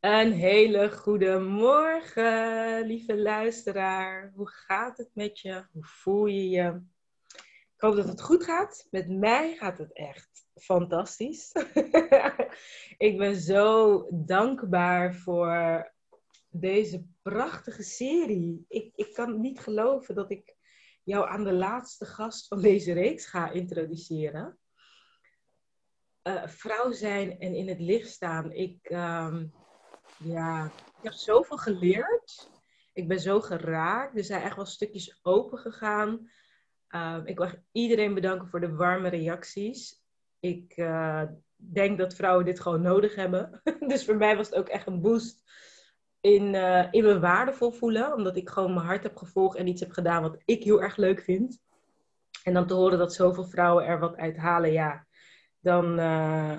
Een hele goede morgen, lieve luisteraar. Hoe gaat het met je? Hoe voel je je? Ik hoop dat het goed gaat. Met mij gaat het echt fantastisch. ik ben zo dankbaar voor deze prachtige serie. Ik, ik kan niet geloven dat ik jou aan de laatste gast van deze reeks ga introduceren. Uh, vrouw zijn en in het licht staan. Ik, ehm, ja, ik heb zoveel geleerd. Ik ben zo geraakt. Er zijn echt wel stukjes open gegaan. Ehm, ik wil iedereen bedanken voor de warme reacties. Ik uh, denk dat vrouwen dit gewoon nodig hebben. dus voor mij was het ook echt een boost in, uh, in me waardevol voelen. Omdat ik gewoon mijn hart heb gevolgd en iets heb gedaan wat ik heel erg leuk vind. En dan te horen dat zoveel vrouwen er wat uit halen, ja. Dan, uh,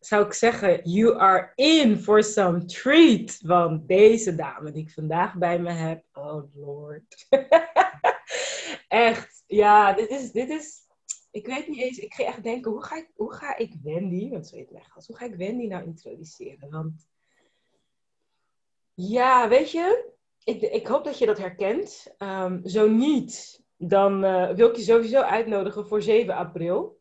zou ik zeggen, you are in for some treat. Want deze dame die ik vandaag bij me heb, oh lord. echt, ja, dit is, dit is, ik weet niet eens, ik ga echt denken, hoe ga ik, hoe ga ik Wendy, want zo heet gast, hoe ga ik Wendy nou introduceren? Want, ja, weet je, ik, ik hoop dat je dat herkent. Um, zo niet, dan uh, wil ik je sowieso uitnodigen voor 7 april.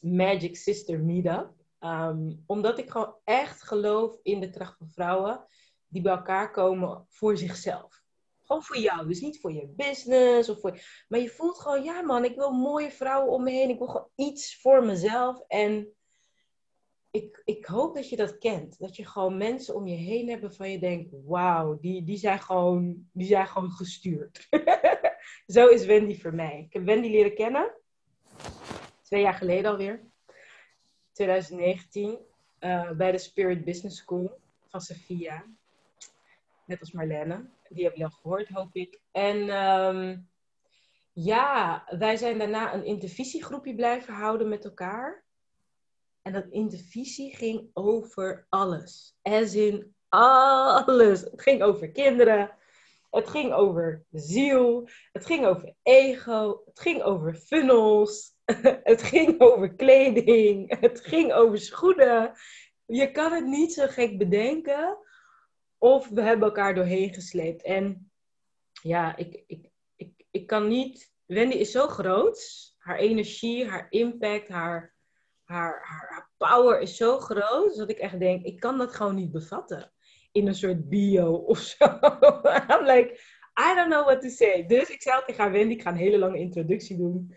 Magic Sister Meetup. Um, omdat ik gewoon echt geloof in de kracht van vrouwen die bij elkaar komen voor zichzelf. Gewoon voor jou. Dus niet voor je business. Of voor... Maar je voelt gewoon, ja man, ik wil mooie vrouwen om me heen. Ik wil gewoon iets voor mezelf. En ik, ik hoop dat je dat kent. Dat je gewoon mensen om je heen hebt waarvan je denkt, wauw, die, die, zijn gewoon, die zijn gewoon gestuurd. Zo is Wendy voor mij. Ik heb Wendy leren kennen. Twee jaar geleden alweer. 2019 uh, bij de Spirit Business School van Sophia. Net als Marlene. Die heb je al gehoord, hoop ik. En um, ja, wij zijn daarna een intervisiegroepje blijven houden met elkaar. En dat intervisie ging over alles. As in alles. Het ging over kinderen. Het ging over ziel. Het ging over ego. Het ging over funnels. het ging over kleding, het ging over schoenen. Je kan het niet zo gek bedenken. Of we hebben elkaar doorheen gesleept. En ja, ik, ik, ik, ik kan niet. Wendy is zo groot. Haar energie, haar impact, haar, haar, haar, power is zo groot. Dat ik echt denk, ik kan dat gewoon niet bevatten. In een soort bio of zo. I'm like, I don't know what to say. Dus ik zei tegen haar, Wendy, ik ga een hele lange introductie doen.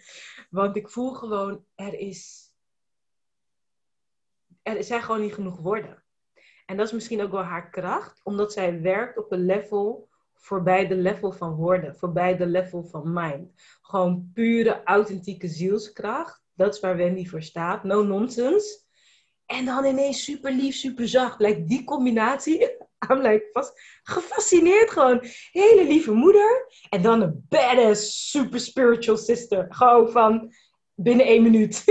Want ik voel gewoon, er is... Er zijn gewoon niet genoeg woorden. En dat is misschien ook wel haar kracht, omdat zij werkt op een level voorbij de level van woorden, voorbij de level van mind. Gewoon pure, authentieke zielskracht. Dat is waar Wendy voor staat. No nonsense. En dan ineens super lief, super zacht. Lijkt die combinatie. I'm like vast, gefascineerd gewoon. Hele lieve moeder. En dan een badass, super spiritual sister. Gewoon van binnen één minuut.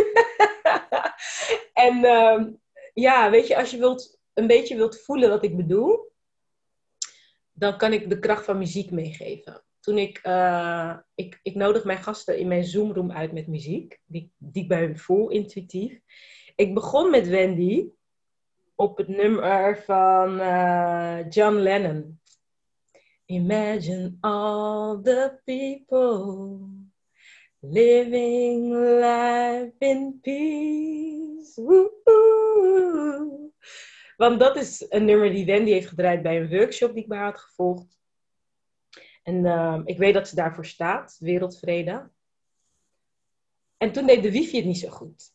en uh, ja, weet je, als je wilt, een beetje wilt voelen wat ik bedoel, dan kan ik de kracht van muziek meegeven. Toen ik, uh, ik, ik nodig mijn gasten in mijn Zoomroom uit met muziek, die, die ik bij hun voel, intuïtief. Ik begon met Wendy op het nummer van uh, John Lennon. Imagine all the people living life in peace. Woo-hoo. Want dat is een nummer die Wendy heeft gedraaid bij een workshop die ik bij haar had gevolgd. En uh, ik weet dat ze daarvoor staat, wereldvrede. En toen deed de wifi het niet zo goed.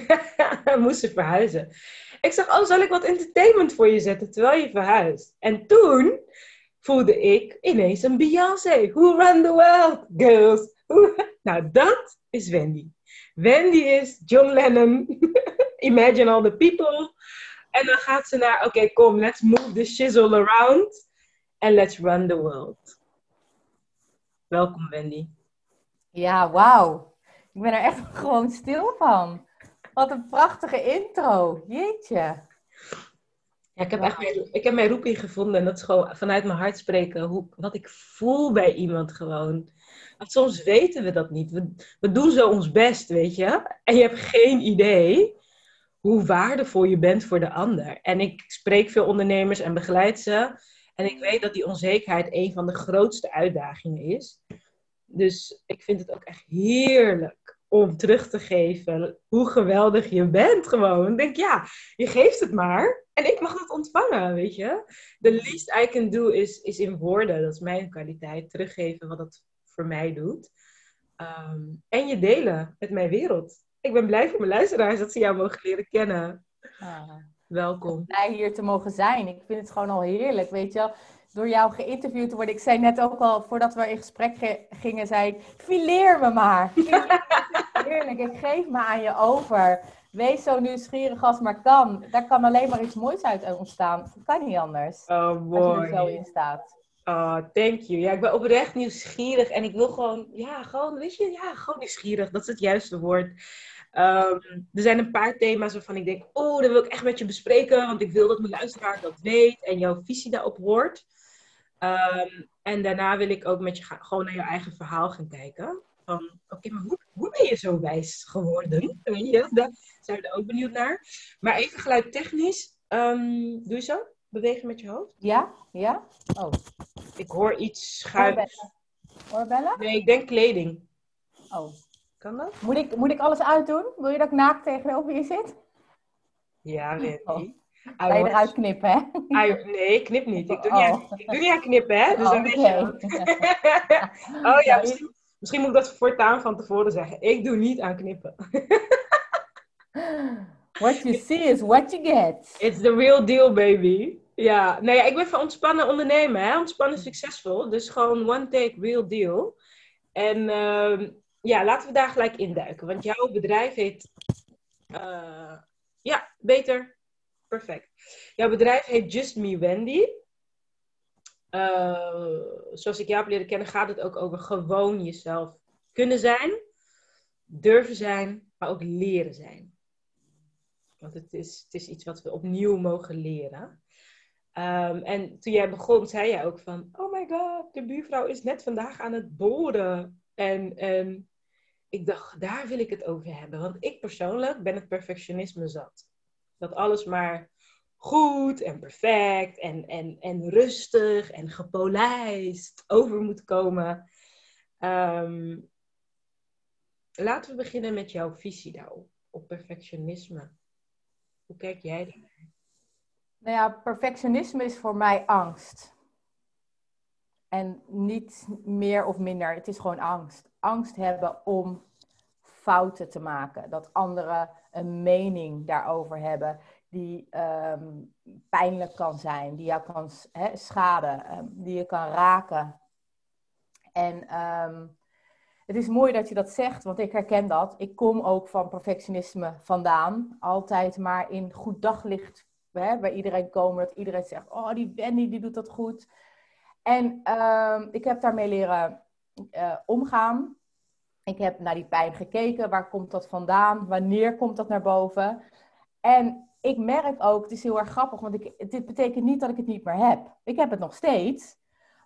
We moesten verhuizen. Ik zeg, oh, zal ik wat entertainment voor je zetten terwijl je verhuist? En toen voelde ik ineens een Beyoncé. Who run the world, girls? nou, dat is Wendy. Wendy is John Lennon. Imagine all the people. En dan gaat ze naar, oké, kom, let's move the shizzle around. And let's run the world. Welkom, Wendy. Ja, wauw. Ik ben er echt gewoon stil van. Wat een prachtige intro. Jeetje. Ja, ik heb echt mijn, ik heb mijn roeping gevonden. En dat is gewoon vanuit mijn hart spreken. Hoe, wat ik voel bij iemand gewoon. Want soms weten we dat niet. We, we doen zo ons best, weet je. En je hebt geen idee hoe waardevol je bent voor de ander. En ik spreek veel ondernemers en begeleid ze. En ik weet dat die onzekerheid een van de grootste uitdagingen is. Dus ik vind het ook echt heerlijk om terug te geven hoe geweldig je bent gewoon. Ik denk, ja, je geeft het maar en ik mag het ontvangen, weet je. The least I can do is, is in woorden, dat is mijn kwaliteit, teruggeven wat het voor mij doet. Ehm, en je delen met mijn wereld. Ik ben blij voor mijn luisteraars dat ze jou mogen leren kennen. Ah. Welkom. Blij hier te mogen zijn. Ik vind het gewoon al heerlijk, weet je wel. Door jou geïnterviewd te worden. Ik zei net ook al, voordat we in gesprek gingen, zei ik, fileer me maar. Heerlijk, ik geef me aan je over. Wees zo nieuwsgierig als maar kan. Daar kan alleen maar iets moois uit ontstaan. Dat kan niet anders. Oh, mooi. Als je er zo in staat. Oh, thank you. Ja, ik ben oprecht nieuwsgierig en ik wil gewoon, ja, gewoon, weet je, ja, gewoon nieuwsgierig. Dat is het juiste woord. Um, er zijn een paar thema's waarvan ik denk, oh, dat wil ik echt met je bespreken, want ik wil dat mijn luisteraar dat weet en jouw visie daarop hoort. Um, en daarna wil ik ook met je gaan, gewoon naar je eigen verhaal gaan kijken. Van, oké, maar hoe, hoe ben je zo wijs geworden? Weet je, daar zijn we er ook benieuwd naar. Maar even geluidtechnisch, um, doe je zo? Bewegen met je hoofd? Ja, ja. Oh. Ik hoor iets schuin. Oorbellen? Nee, ik denk kleding. Oh. Kan dat? Moet ik, moet ik alles uitdoen? Wil je dat ik naakt tegenover je zit? Ja, Wendy. Oh. Ga je eruit knippen, hè? nee, ik knip niet. Ik doe, niet, aan, oh. ik doe niet aan knippen, hè? Dus oh, dan weet je oh ja, misschien, misschien, moet ik dat voortaan van tevoren zeggen. Ik doe niet aan knippen. what you see is what you get. It's the real deal, baby. Ja, nee, ik ben van ontspannen ondernemen, hè? Ontspannen succesvol. Dus gewoon one take, real deal. En uh, ja, laten we daar gelijk induiken. Want jouw bedrijf heet. Uh, ja, beter. Perfect. Jouw bedrijf heet Just Me Wendy. Uh, zoals ik jou heb leren kennen, gaat het ook over gewoon jezelf kunnen zijn, durven zijn, maar ook leren zijn. Want het is, het is iets wat we opnieuw mogen leren. Um, en toen jij begon, zei jij ook van: Oh my god, de buurvrouw is net vandaag aan het boren. En, en ik dacht, daar wil ik het over hebben. Want ik persoonlijk ben het perfectionisme zat. Dat alles maar goed en perfect en, en, en rustig en gepolijst over moet komen. Um, laten we beginnen met jouw visie daarop, op perfectionisme. Hoe kijk jij daar? Nou ja, perfectionisme is voor mij angst. En niet meer of minder, het is gewoon angst. Angst hebben om fouten te maken. Dat anderen een mening daarover hebben die ehm, pijnlijk kan zijn, die jou kan he, schaden, um, die je kan raken. En um, het is mooi dat je dat zegt, want ik herken dat. Ik kom ook van perfectionisme vandaan. Altijd maar in goed daglicht hè, bij iedereen komen. Dat iedereen zegt, oh die Wendy die doet dat goed. En ik heb daarmee leren uh, omgaan. Ik heb naar die pijn gekeken. Waar komt dat vandaan? Wanneer komt dat naar boven? En ik merk ook, het is heel erg grappig, want ik, dit betekent niet dat ik het niet meer heb. Ik heb het nog steeds.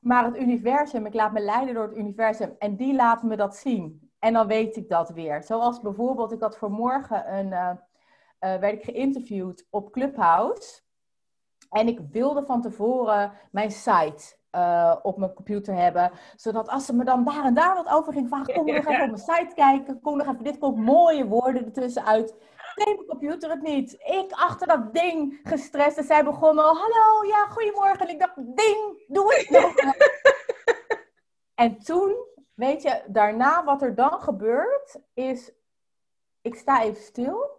Maar het universum, ik laat me leiden door het universum en die laat me dat zien. En dan weet ik dat weer. Zoals bijvoorbeeld, ik had vanmorgen een, uh, uh, werd ik geïnterviewd op Clubhouse. En ik wilde van tevoren mijn site uh, op mijn computer hebben. Zodat als ze me dan daar en daar wat over ging vragen, kom nog even op mijn site kijken. Kom nog even, dit komt mooie woorden ertussen uit deed mijn computer het niet. Ik achter dat ding gestrest en zij begonnen al, hallo, ja, goedemorgen. En ik dacht, ding, doe het nog. en toen, weet je, daarna wat er dan gebeurt, is, ik sta even stil.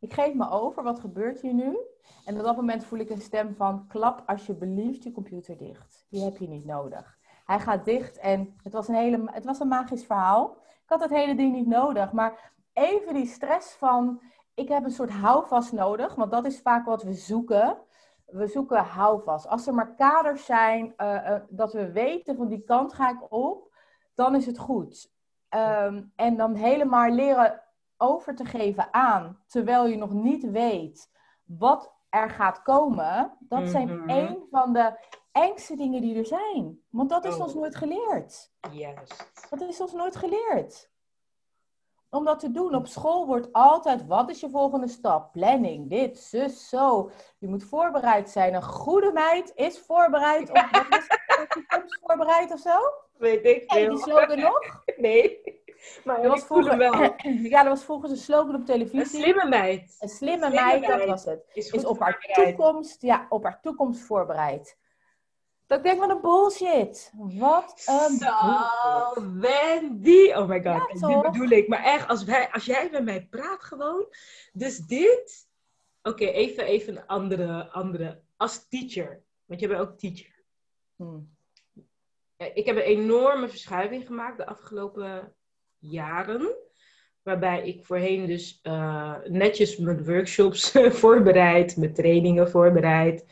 Ik geef me over, wat gebeurt hier nu? En op dat moment voel ik een stem van, klap alsjeblieft je computer dicht. Die heb je niet nodig. Hij gaat dicht en het was een, hele, het was een magisch verhaal. Ik had het hele ding niet nodig, maar even die stress van, ik heb een soort houvast nodig, want dat is vaak wat we zoeken. We zoeken houvast. Als er maar kaders zijn, uh, uh, dat we weten van die kant ga ik op, dan is het goed. Um, en dan helemaal leren over te geven aan, terwijl je nog niet weet wat er gaat komen, dat zijn mm een van de engste dingen die er zijn. Want dat is oh. ons nooit geleerd. Juist. Dat is ons nooit geleerd om dat te doen. Op school wordt altijd, wat is je volgende stap? Planning, dit, zus, zo. Je moet voorbereid zijn. Een goede meid is voorbereid. Of wat is het? voorbereid of zo? Weet ik veel. Je die slogan nog? Nee. Maar Dat was vroeger, wel. ja, dat was vroeger een slogan op Een televisie. slimme meid. Een slimme slimme meid, dat was het. Is, Is op haar toekomst, ja, op haar toekomst voorbereid. Dat ik denk, wat een bullshit. Wat een Zo, bullshit. Wendy. Oh my god, Ja, dit bedoel ik. Maar echt, als, wij, als jij met mij praat gewoon. Dus dit. Oké, even, even een andere, andere. Als teacher. Want jij bent ook teacher. Hm. Ja, Ik heb een enorme verschuiving gemaakt de afgelopen jaren. Waarbij ik voorheen dus eh, netjes mijn workshops voorbereid, mijn trainingen voorbereid.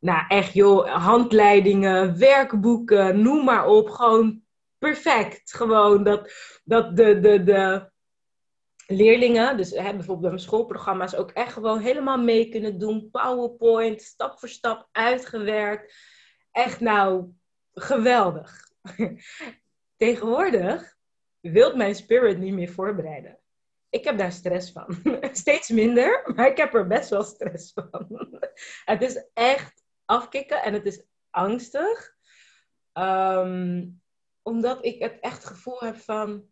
Nou, echt joh, handleidingen, werkboeken, noem maar op. Gewoon perfect. Gewoon dat, dat de, de, de leerlingen, dus hè, bijvoorbeeld bij mijn schoolprogramma's, ook echt gewoon helemaal mee kunnen doen. PowerPoint, stap voor stap uitgewerkt. Echt nou, geweldig. Tegenwoordig wil mijn spirit niet meer voorbereiden. Ik heb daar stress van. Steeds minder, maar ik heb er best wel stress van. Het is echt afkicken en het is angstig. Ehm, omdat ik het echt gevoel heb van...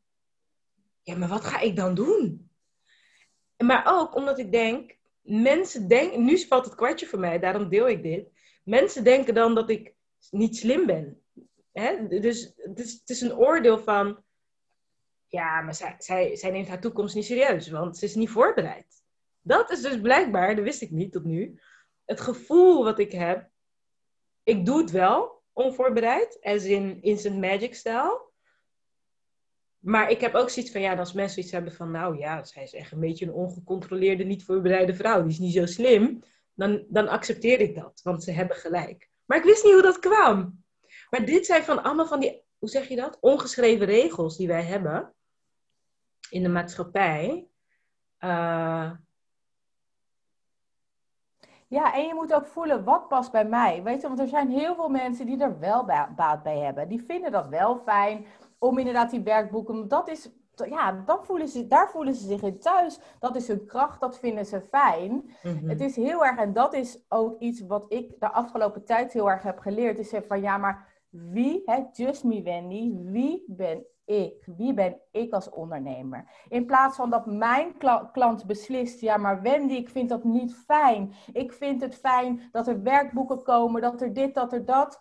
Ja, maar wat ga ik dan doen? Maar ook omdat ik denk... Mensen denken... Nu valt het kwartje voor mij, daarom deel ik dit. Mensen denken dan dat ik niet slim ben. Hè? Dus het is, een oordeel van... Ja, maar zij, zij neemt haar toekomst niet serieus, want ze is niet voorbereid. Dat is dus blijkbaar, dat wist ik niet tot nu, het gevoel wat ik heb. Ik doe het wel, onvoorbereid, as in instant magic style. Maar ik heb ook zoiets van, ja, als mensen iets hebben van, nou ja, zij is echt een beetje een ongecontroleerde, niet voorbereide vrouw, die is niet zo slim, dan, dan accepteer ik dat, want ze hebben gelijk. Maar ik wist niet hoe dat kwam. Maar dit zijn van allemaal van die, hoe zeg je dat? Ongeschreven regels die wij hebben in de maatschappij. Eh, Ja, en je moet ook voelen, wat past bij mij? Weet je, want er zijn heel veel mensen die er wel ba- baat bij hebben. Die vinden dat wel fijn om inderdaad die werkboeken, dat is, ja, dan voelen ze, daar voelen ze zich in thuis. Dat is hun kracht, dat vinden ze fijn. mhm. Het is heel erg, en dat is ook iets wat ik de afgelopen tijd heel erg heb geleerd, is van ja, maar wie, hè, just me Wendy, wie ben ik? Wie ben ik als ondernemer? In plaats van dat mijn kla- klant beslist, ja, maar Wendy, ik vind dat niet fijn. Ik vind het fijn dat er werkboeken komen, dat er dit, dat er dat.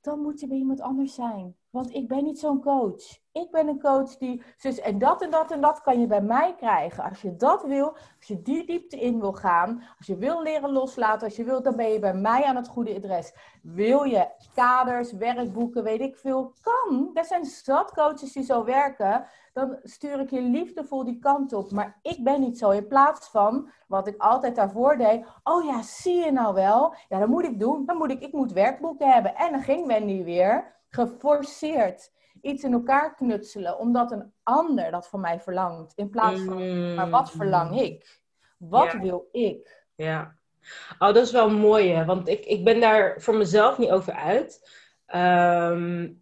Dan moet je bij iemand anders zijn. Want ik ben niet zo'n coach. Ik ben een coach die. Dus, en dat en dat en dat kan je bij mij krijgen. Als je dat wil, als je die diepte in wil gaan, als je wil leren loslaten, als je wilt, dan ben je bij mij aan het goede adres. Wil je kaders, werkboeken, weet ik veel, kan. Er zijn zat coaches die zo werken. Dan stuur ik je liefdevol die kant op. Maar ik ben niet zo. In plaats van wat ik altijd daarvoor deed. Oh ja, zie je nou wel? Ja, dat moet ik doen. Dan moet ik, ik moet werkboeken hebben. En dan ging Wendy weer geforceerd iets in elkaar knutselen, omdat een ander dat van mij verlangt. In plaats van, maar wat verlang ik? Wat Ja. wil ik? Ja. Oh, dat is wel mooi, hè? want ik, ik ben daar voor mezelf niet over uit. Ehm,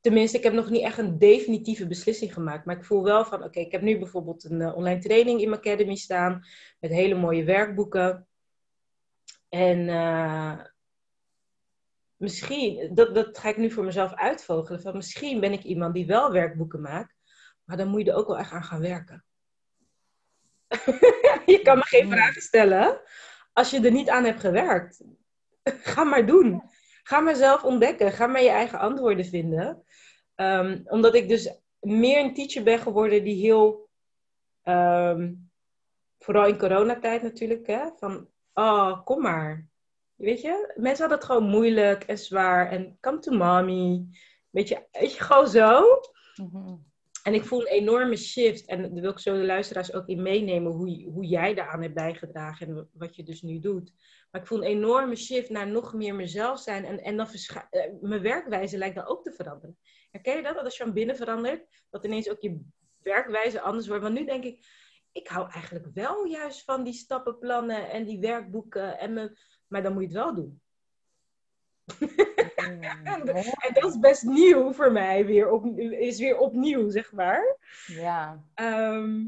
tenminste, ik heb nog niet echt een definitieve beslissing gemaakt. Maar ik voel wel van, oké, ik heb nu bijvoorbeeld een eh, online training in mijn academy staan. Met hele mooie werkboeken. En eh, misschien, dat, dat ga ik nu voor mezelf uitvogelen. Van misschien ben ik iemand die wel werkboeken maakt. Maar dan moet je er ook wel echt aan gaan werken. je kan me geen vragen stellen als je er niet aan hebt gewerkt. Ga maar doen. Ga maar zelf ontdekken. Ga maar je eigen antwoorden vinden. Ehm, omdat ik dus meer een teacher ben geworden die heel, ehm, vooral in coronatijd natuurlijk, hè, van, oh, kom maar. Weet je, mensen hadden het gewoon moeilijk en zwaar en come to mommy. Weet je, weet je, gewoon zo. Mhm. En ik voel een enorme shift. En daar wil ik zo de luisteraars ook in meenemen. Hoe, hoe jij daaraan hebt bijgedragen. En wat je dus nu doet. Maar ik voel een enorme shift naar nog meer mezelf zijn. En, en dan eh, mijn werkwijze lijkt dan ook te veranderen. Herken je dat? Dat als je van binnen verandert. Dat ineens ook je werkwijze anders wordt. Want nu denk ik. Ik hou eigenlijk wel juist van die stappenplannen. En die werkboeken. En me, maar dan moet je het wel doen. en dat is best nieuw voor mij, weer op, is weer opnieuw, zeg maar. Ja. Ehm,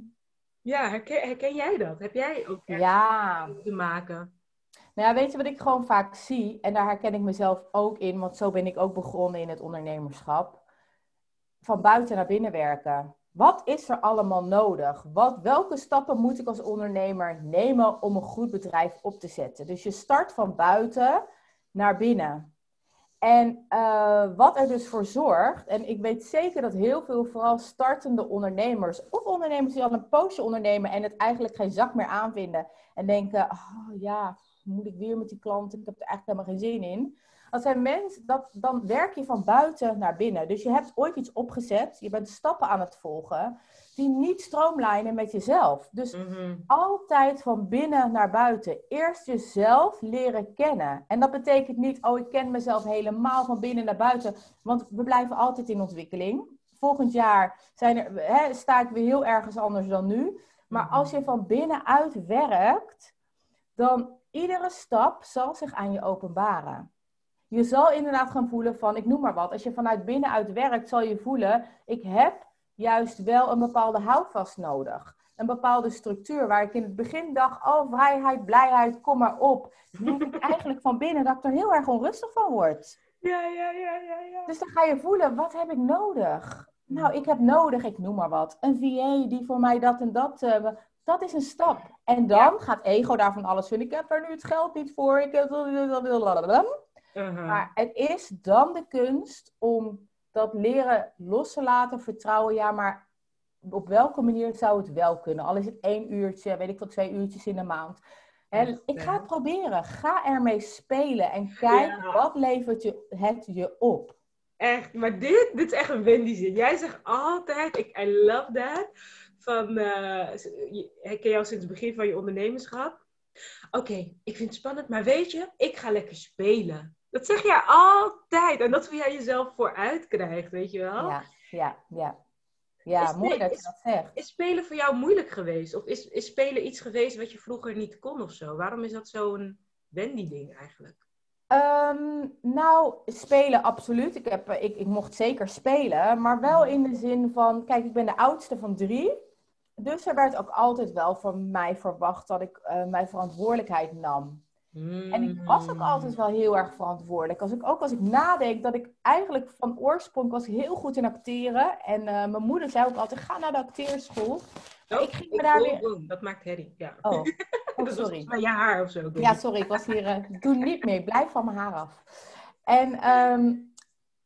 ja, herken, herken, jij dat? Heb jij ook ja. te maken? Nou ja, weet je wat ik gewoon vaak zie? En daar herken ik mezelf ook in, want zo ben ik ook begonnen in het ondernemerschap. Van buiten naar binnen werken. Wat is er allemaal nodig? Wat, welke stappen moet ik als ondernemer nemen om een goed bedrijf op te zetten? Dus je start van buiten naar binnen. En uh, wat er dus voor zorgt, en ik weet zeker dat heel veel, vooral startende ondernemers, of ondernemers die al een poosje ondernemen en het eigenlijk geen zak meer aanvinden en denken, oh ja, moet ik weer met die klanten, ik heb er eigenlijk helemaal geen zin in. Dat zijn mensen, dat, dan werk je van buiten naar binnen. Dus je hebt ooit iets opgezet, je bent stappen aan het volgen, die niet stroomlijnen met jezelf. Dus Mhm. altijd van binnen naar buiten. Eerst jezelf leren kennen. En dat betekent niet, oh, ik ken mezelf helemaal van binnen naar buiten. Want we blijven altijd in ontwikkeling. Volgend jaar zijn er, hè, sta ik weer heel ergens anders dan nu. Maar als je van binnenuit werkt, dan iedere stap zal zich aan je openbaren. Je zal inderdaad gaan voelen van, ik noem maar wat. Als je vanuit binnenuit werkt, zal je voelen, ik heb juist wel een bepaalde houvast nodig. Een bepaalde structuur waar ik in het begin dacht, oh vrijheid, blijheid, kom maar op. Nu ik eigenlijk van binnen dat ik er heel erg onrustig van word. Ja, ja, ja, ja, ja. Dus dan ga je voelen, wat heb ik nodig? Nou, ik heb nodig, ik noem maar wat, een VA die voor mij dat en dat... Uh, dat is een stap. En dan ja. gaat ego daarvan alles vinden. Ik heb er nu het geld niet voor. Ik heb... Uh-huh. Maar het is dan de kunst om dat leren los te laten, vertrouwen. Ja, maar op welke manier zou het wel kunnen? Al is het één uurtje, weet ik veel, twee uurtjes in de maand. En ik ga het proberen. Ga ermee spelen en kijk Ja. wat levert je, het je op. Echt, maar dit, dit is echt een Wendy zin. Jij zegt altijd, ik, I love that, van, je- ik ken jou sinds het begin van je ondernemerschap. Oké, ik vind het spannend, maar weet je, ik ga lekker spelen. Dat zeg jij altijd. En dat is hoe jij jezelf vooruit krijgt, weet je wel? Ja, ja, ja. Ja, Is mooi dat je dat zegt. Is spelen voor jou moeilijk geweest? Of is, is spelen iets geweest wat je vroeger niet kon of zo? Waarom is dat zo'n Wendy-ding eigenlijk? Ehm, nou, spelen absoluut. Ik, heb, eh, ik, ik mocht zeker spelen, maar wel in de zin van, kijk, ik ben de oudste van drie. Dus er werd ook altijd wel van mij verwacht dat ik eh, mijn verantwoordelijkheid nam. En ik was ook altijd wel heel erg verantwoordelijk. Als ik, ook als ik nadenk dat ik eigenlijk van oorsprong was heel goed in acteren. En eh, mijn moeder zei ook altijd, ga naar de acteerschool. Maar ik ging me daar weer... Dat maakt herrie, ja. Oh, oh sorry. mij je haar of zo. Ja, sorry, ik was hier. eh, doe niet meer, blijf van mijn haar af. En, ehm,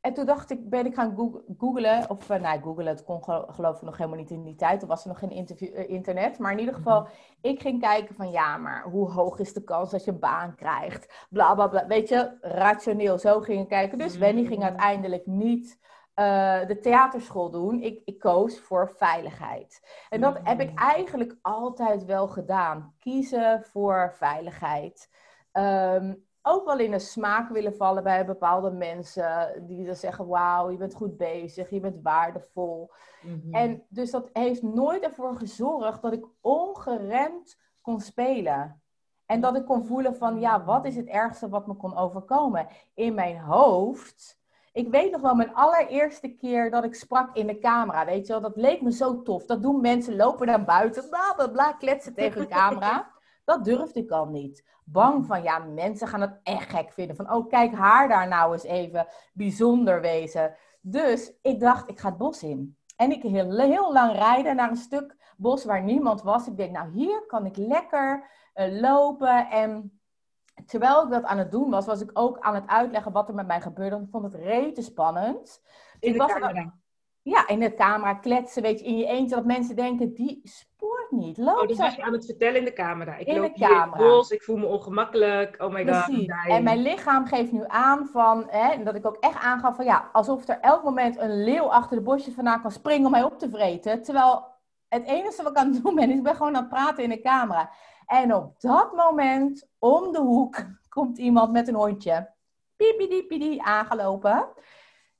en toen dacht ik, ben ik gaan goog- googlen. Of uh, nee, googlen, het kon gelo- geloof ik nog helemaal niet in die tijd. Er was er nog geen eh, internet. Maar in ieder geval, ik ging kijken van ja, maar hoe hoog is de kans dat je een baan krijgt? Bla bla bla. Weet je, rationeel zo ging ik kijken. Dus Wendy ging uiteindelijk niet eh, de theaterschool doen. Ik, ik koos voor veiligheid. En dat heb ik eigenlijk altijd wel gedaan. Kiezen voor veiligheid. Ehm, ook wel in de smaak willen vallen bij bepaalde mensen. Die dan zeggen, wauw, je bent goed bezig, je bent waardevol. Mhm. En dus dat heeft nooit ervoor gezorgd dat ik ongeremd kon spelen. En dat ik kon voelen van, ja, wat is het ergste wat me kon overkomen? In mijn hoofd. Ik weet nog wel mijn allereerste keer dat ik sprak in de camera. Weet je wel, dat leek me zo tof. Dat doen mensen, lopen naar buiten, bla bla bla, kletsen tegen een camera. Dat durfde ik al niet. Bang van, ja, mensen gaan het echt gek vinden. Van, oh, kijk haar daar nou eens even bijzonder wezen. Dus ik dacht, ik ga het bos in. En ik heel, heel lang rijden naar een stuk bos waar niemand was. Ik denk, nou, hier kan ik lekker eh, lopen. En terwijl ik dat aan het doen was, was ik ook aan het uitleggen wat er met mij gebeurde. Want ik vond het rete spannend. in de was er-. Ja, in de camera kletsen, weet je, in je eentje. Dat mensen denken, die spoort niet. Loopt Oh, zo was je aan het vertellen in de camera. Ik In de loop het camera. ik voel me ongemakkelijk. Oh my god, dying. En mijn lichaam geeft nu aan van, hè, en dat ik ook echt aangaf van ja, alsof er elk moment een leeuw achter de bosjes vandaan kan springen om mij op te vreten. Terwijl het enige wat ik aan het doen ben, is ik ben gewoon aan het praten in de camera. En op dat moment, om de hoek, komt iemand met een hondje. Piepie aangelopen.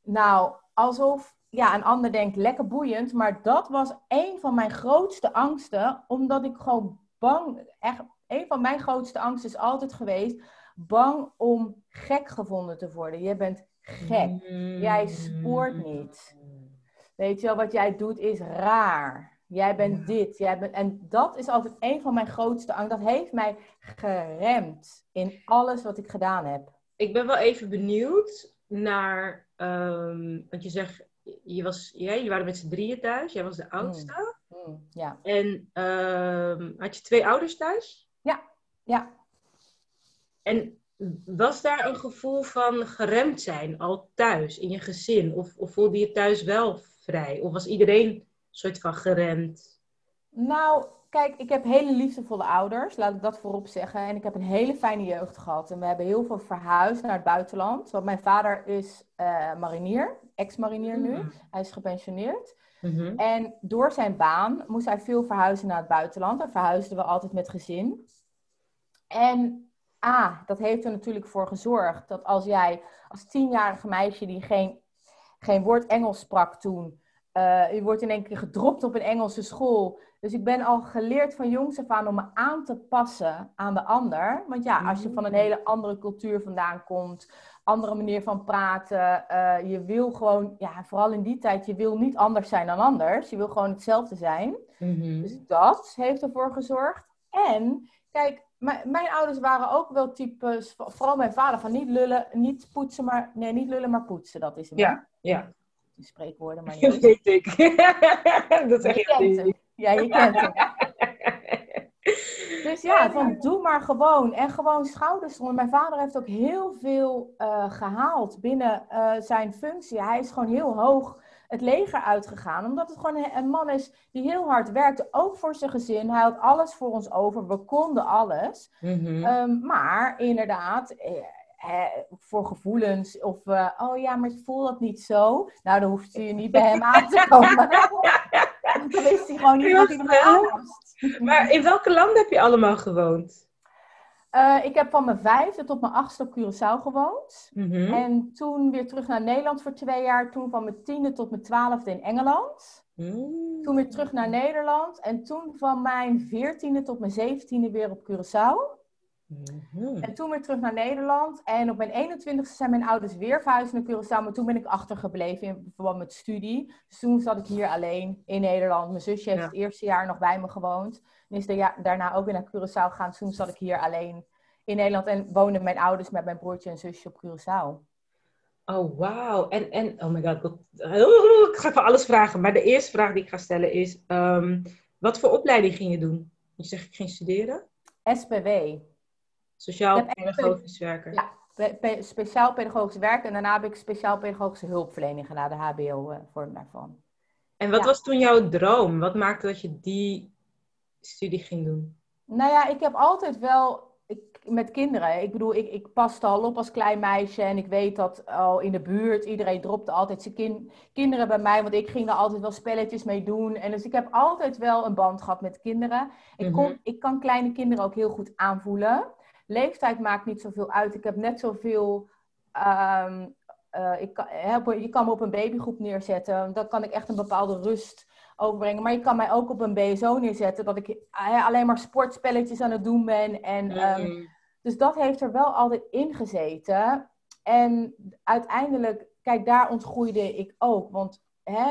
Nou, alsof, ja, een ander denkt lekker boeiend, maar dat was een van mijn grootste angsten, omdat ik gewoon bang, echt, een van mijn grootste angsten is altijd geweest, bang om gek gevonden te worden. Je bent gek. Jij spoort niet. Weet je wel, wat jij doet is raar. Jij bent dit. Jij bent... En dat is altijd een van mijn grootste angsten. Dat heeft mij geremd in alles wat ik gedaan heb. Ik ben wel even benieuwd naar, um, want je zegt, je was, ja, jullie waren met z'n drieën thuis. Jij was de oudste. Mm, mm, ja. En um, had je twee ouders thuis? Ja, ja. En was daar een gevoel van geremd zijn al thuis in je gezin? Of, of voelde je thuis wel vrij? Of was iedereen een soort van geremd? Nou, kijk, ik heb hele liefdevolle ouders, laat ik dat voorop zeggen. En ik heb een hele fijne jeugd gehad. En we hebben heel veel verhuisd naar het buitenland. Want mijn vader is uh, marinier, ex-marinier nu. Mm. Hij is gepensioneerd. Mm-hmm. En door zijn baan moest hij veel verhuizen naar het buitenland. Daar verhuisden we altijd met gezin. En ah, dat heeft er natuurlijk voor gezorgd dat als jij als tienjarige meisje die geen, geen woord Engels sprak toen, uh, je wordt in één keer gedropt op een Engelse school. Dus ik ben al geleerd van jongs af aan om me aan te passen aan de ander. Want ja, als je van een hele andere cultuur vandaan komt, andere manier van praten, uh, je wil gewoon, ja, vooral in die tijd, je wil niet anders zijn dan anders. Je wil gewoon hetzelfde zijn. Mm-hmm. Dus dat heeft ervoor gezorgd. En kijk, mijn ouders waren ook wel types, vooral mijn vader, van niet lullen, niet poetsen, maar nee, niet lullen, maar poetsen. Dat is hem. Ja, ja. Spreekwoorden, maar niet. Dat weet ik. dat zeg je Ja, je kent. Dus ja, van doe maar gewoon. En gewoon schouders eronder. Mijn vader heeft ook heel veel uh, gehaald binnen uh, zijn functie. Hij is gewoon heel hoog het leger uitgegaan. Omdat het gewoon een man is die heel hard werkte. Ook voor zijn gezin. Hij had alles voor ons over. We konden alles. Mm um, maar inderdaad, eh, voor gevoelens. Of, uh, oh ja, maar ik voel dat niet zo. Nou, dan hoeft je niet bij hem aan te komen. dan wist hij gewoon niet wat hij ermee. Maar in welke landen heb je allemaal gewoond? Uh, ik heb van mijn vijfde tot mijn achtste op Curaçao gewoond. Mm -hmm. En toen weer terug naar Nederland voor twee jaar. Toen van mijn tiende tot mijn twaalfde in Engeland. Mm. Toen weer terug naar Nederland. En toen van mijn veertiende tot mijn zeventiende weer op Curaçao. Mm-hmm. En toen weer terug naar Nederland. En op mijn 21ste zijn mijn ouders weer verhuisd naar Curaçao. Maar toen ben ik achtergebleven in verband met studie. Dus toen zat ik hier alleen in Nederland. Mijn zusje heeft het eerste jaar nog bij me gewoond. En is daarna ook weer naar Curaçao gegaan. Toen zat ik hier alleen in Nederland. En woonden mijn ouders met mijn broertje en zusje op Curaçao. Oh, wauw. En, en, oh my god. Ik ga voor alles vragen. Maar de eerste vraag die ik ga stellen is... Um, wat voor opleiding ging je doen? Je zegt, ik ging studeren? SPW. Sociaal pedagogisch werken. Ja, speciaal pedagogisch werken. En daarna heb ik speciaal pedagogische hulpverlening gedaan, de HBO-vorm daarvan. En wat was toen jouw droom? Wat maakte dat je die studie ging doen? Nou ja, ik heb altijd wel ik, met kinderen. Ik bedoel, ik, ik paste al op als klein meisje. En ik weet dat al in de buurt, iedereen dropte altijd zijn kind, kinderen bij mij. Want ik ging er altijd wel spelletjes mee doen. En dus ik heb altijd wel een band gehad met kinderen. Ik, kon, mhm. ik kan kleine kinderen ook heel goed aanvoelen leeftijd maakt niet zoveel uit. Ik heb net zoveel. Um, uh, ik kan, je kan me op een babygroep neerzetten. Dan kan ik echt een bepaalde rust overbrengen. Maar je kan mij ook op een BSO neerzetten. Dat ik uh, alleen maar sportspelletjes aan het doen ben. En, um, dus dat heeft er wel altijd in gezeten. En uiteindelijk, kijk, daar ontgroeide ik ook. Want hè,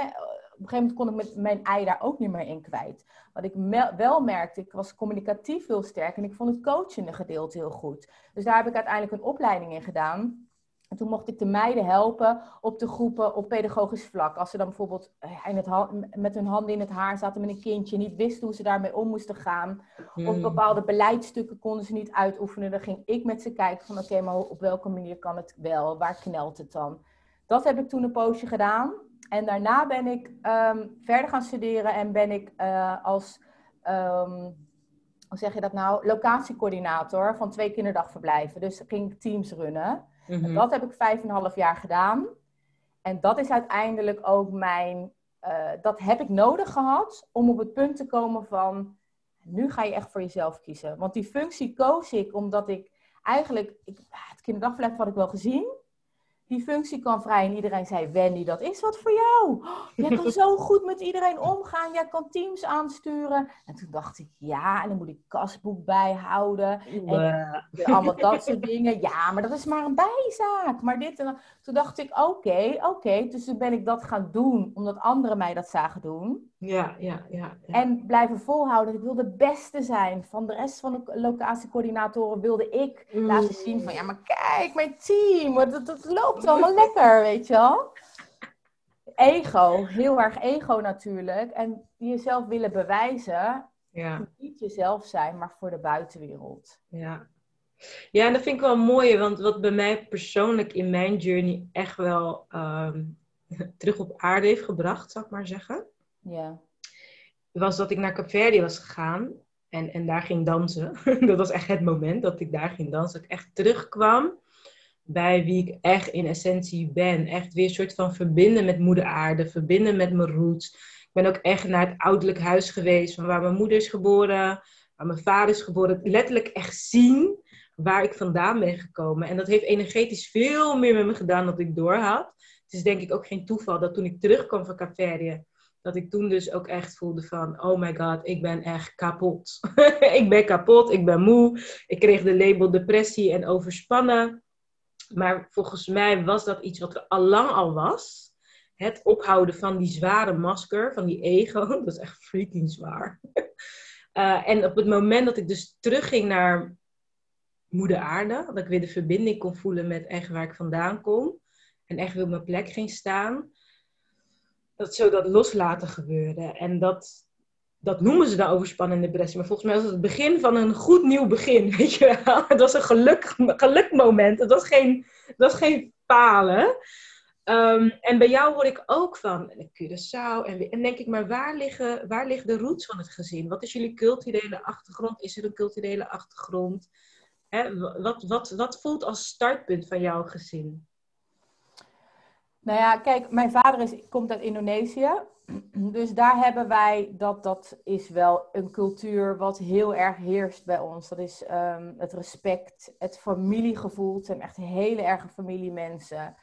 op een gegeven moment kon ik met mijn ei daar ook niet meer in kwijt. Wat ik wel merkte, ik was communicatief heel sterk en ik vond het coachende gedeelte heel goed. Dus daar heb ik uiteindelijk een opleiding in gedaan. En toen mocht ik de meiden helpen op de groepen op pedagogisch vlak. Als ze dan bijvoorbeeld eh, in het met hun handen in het haar zaten met een kindje, niet wisten hoe ze daarmee om moesten gaan. Of hmm. bepaalde beleidsstukken konden ze niet uitoefenen. Dan ging ik met ze kijken van oké, maar op welke manier kan het wel? Waar knelt het dan? Dat heb ik toen een poosje gedaan. En daarna ben ik um, verder gaan studeren en ben ik uh, als, um, hoe zeg je dat nou, locatiecoördinator van twee kinderdagverblijven. Dus ging ik teams runnen. Mm -hmm. Dat heb ik vijf en een half jaar gedaan. En dat is uiteindelijk ook mijn, uh, dat heb ik nodig gehad om op het punt te komen van, nu ga je echt voor jezelf kiezen. Want die functie koos ik omdat ik eigenlijk, ik, het kinderdagverblijf had ik wel gezien. Die functie kwam vrij en iedereen zei, Wendy, dat is wat voor jou. Jij kan zo goed met iedereen omgaan, jij kan teams aansturen. En toen dacht ik, ja, en dan moet ik kasboek bijhouden. En allemaal dat soort dingen. Ja, maar dat is maar een bijzaak. Maar dit en dat. Toen dacht ik, oké, oké. Dus toen ben ik dat gaan doen, omdat anderen mij dat zagen doen. Ja, ja, ja, ja. En blijven volhouden. Ik wilde de beste zijn. Van de rest van de locatiecoördinatoren wilde ik laten zien van... Ja, maar kijk, mijn team. Dat, dat loopt allemaal lekker, weet je wel. Ego. Heel erg ego natuurlijk. En jezelf willen bewijzen. Ja. Niet jezelf zijn, maar voor de buitenwereld. Ja. Ja, en dat vind ik wel mooi. Want wat bij mij persoonlijk in mijn journey echt wel ehm, terug op aarde heeft gebracht, zou ik maar zeggen ja. Was dat ik naar Capverdi was gegaan en, en daar ging dansen. dat was echt het moment dat ik daar ging dansen. Dat ik echt terugkwam bij wie ik echt in essentie ben. Echt weer een soort van verbinden met moeder aarde, verbinden met mijn roots. Ik ben ook echt naar het ouderlijk huis geweest, van waar mijn moeder is geboren, waar mijn vader is geboren. Letterlijk echt zien waar ik vandaan ben gekomen. En dat heeft energetisch veel meer met me gedaan dan ik doorhad. Het is denk ik ook geen toeval dat toen ik terugkwam van Capverdië, dat ik toen dus ook echt voelde van, oh my god, ik ben echt kapot. ik ben kapot, ik ben moe. Ik kreeg de label depressie en overspannen. Maar volgens mij was dat iets wat er al lang al was. Het ophouden van die zware masker, van die ego. Dat is echt freaking zwaar. Uh, en op het moment dat ik dus terugging naar moeder aarde, dat ik weer de verbinding kon voelen met echt waar ik vandaan kom. En echt weer op mijn plek ging staan dat zo dat loslaten gebeurde. En dat, dat noemen ze dan overspannen depressie. Maar volgens mij was het het begin van een goed nieuw begin. Weet je wel? Het was een geluk, gelukmoment. Het was geen, het was geen palen. Um, en bij jou hoor ik ook van Curaçao. En, en denk ik, maar waar liggen, waar liggen de roots van het gezin? Wat is jullie culturele achtergrond? Is er een culturele achtergrond? Hè, wat, wat, wat voelt als startpunt van jouw gezin? Nou ja, kijk, mijn vader is, komt uit Indonesië. Dus daar hebben wij, dat, dat is wel een cultuur wat heel erg heerst bij ons. Dat is um, het respect, het familiegevoel. Het zijn echt hele erge familiemensen.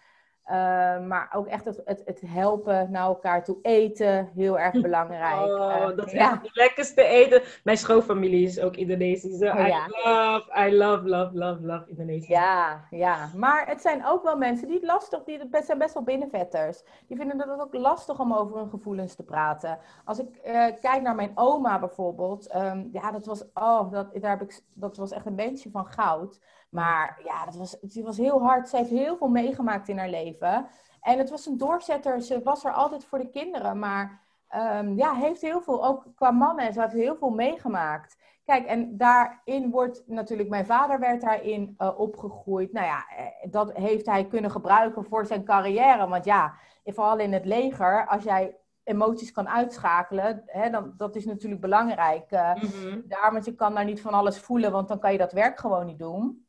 Uh, maar ook echt het, het, het, helpen naar elkaar toe eten, heel erg belangrijk. Oh, uh, dat is ja. echt het lekkerste eten. Mijn schoonfamilie is ook Indonesisch. Oh, I ja. love, I love, love, love, love Indonesië. Ja, ja, maar het zijn ook wel mensen die het lastig, die het zijn best wel binnenvetters. Die vinden het ook lastig om over hun gevoelens te praten. Als ik uh, kijk naar mijn oma bijvoorbeeld, um, ja, dat was, oh, dat, daar heb ik, dat was echt een beetje van goud. Maar ja, dat was, het was heel hard. Ze heeft heel veel meegemaakt in haar leven. En het was een doorzetter. Ze was er altijd voor de kinderen. Maar um, ja, heeft heel veel, ook qua mannen, ze heeft heel veel meegemaakt. Kijk, en daarin wordt natuurlijk, mijn vader werd daarin uh, opgegroeid. Nou ja, eh, dat heeft hij kunnen gebruiken voor zijn carrière. Want ja, vooral in het leger, als jij emoties kan uitschakelen, hè, dan, dat is natuurlijk belangrijk. Uh, mm -hmm. Daar, want je kan daar niet van alles voelen, want dan kan je dat werk gewoon niet doen.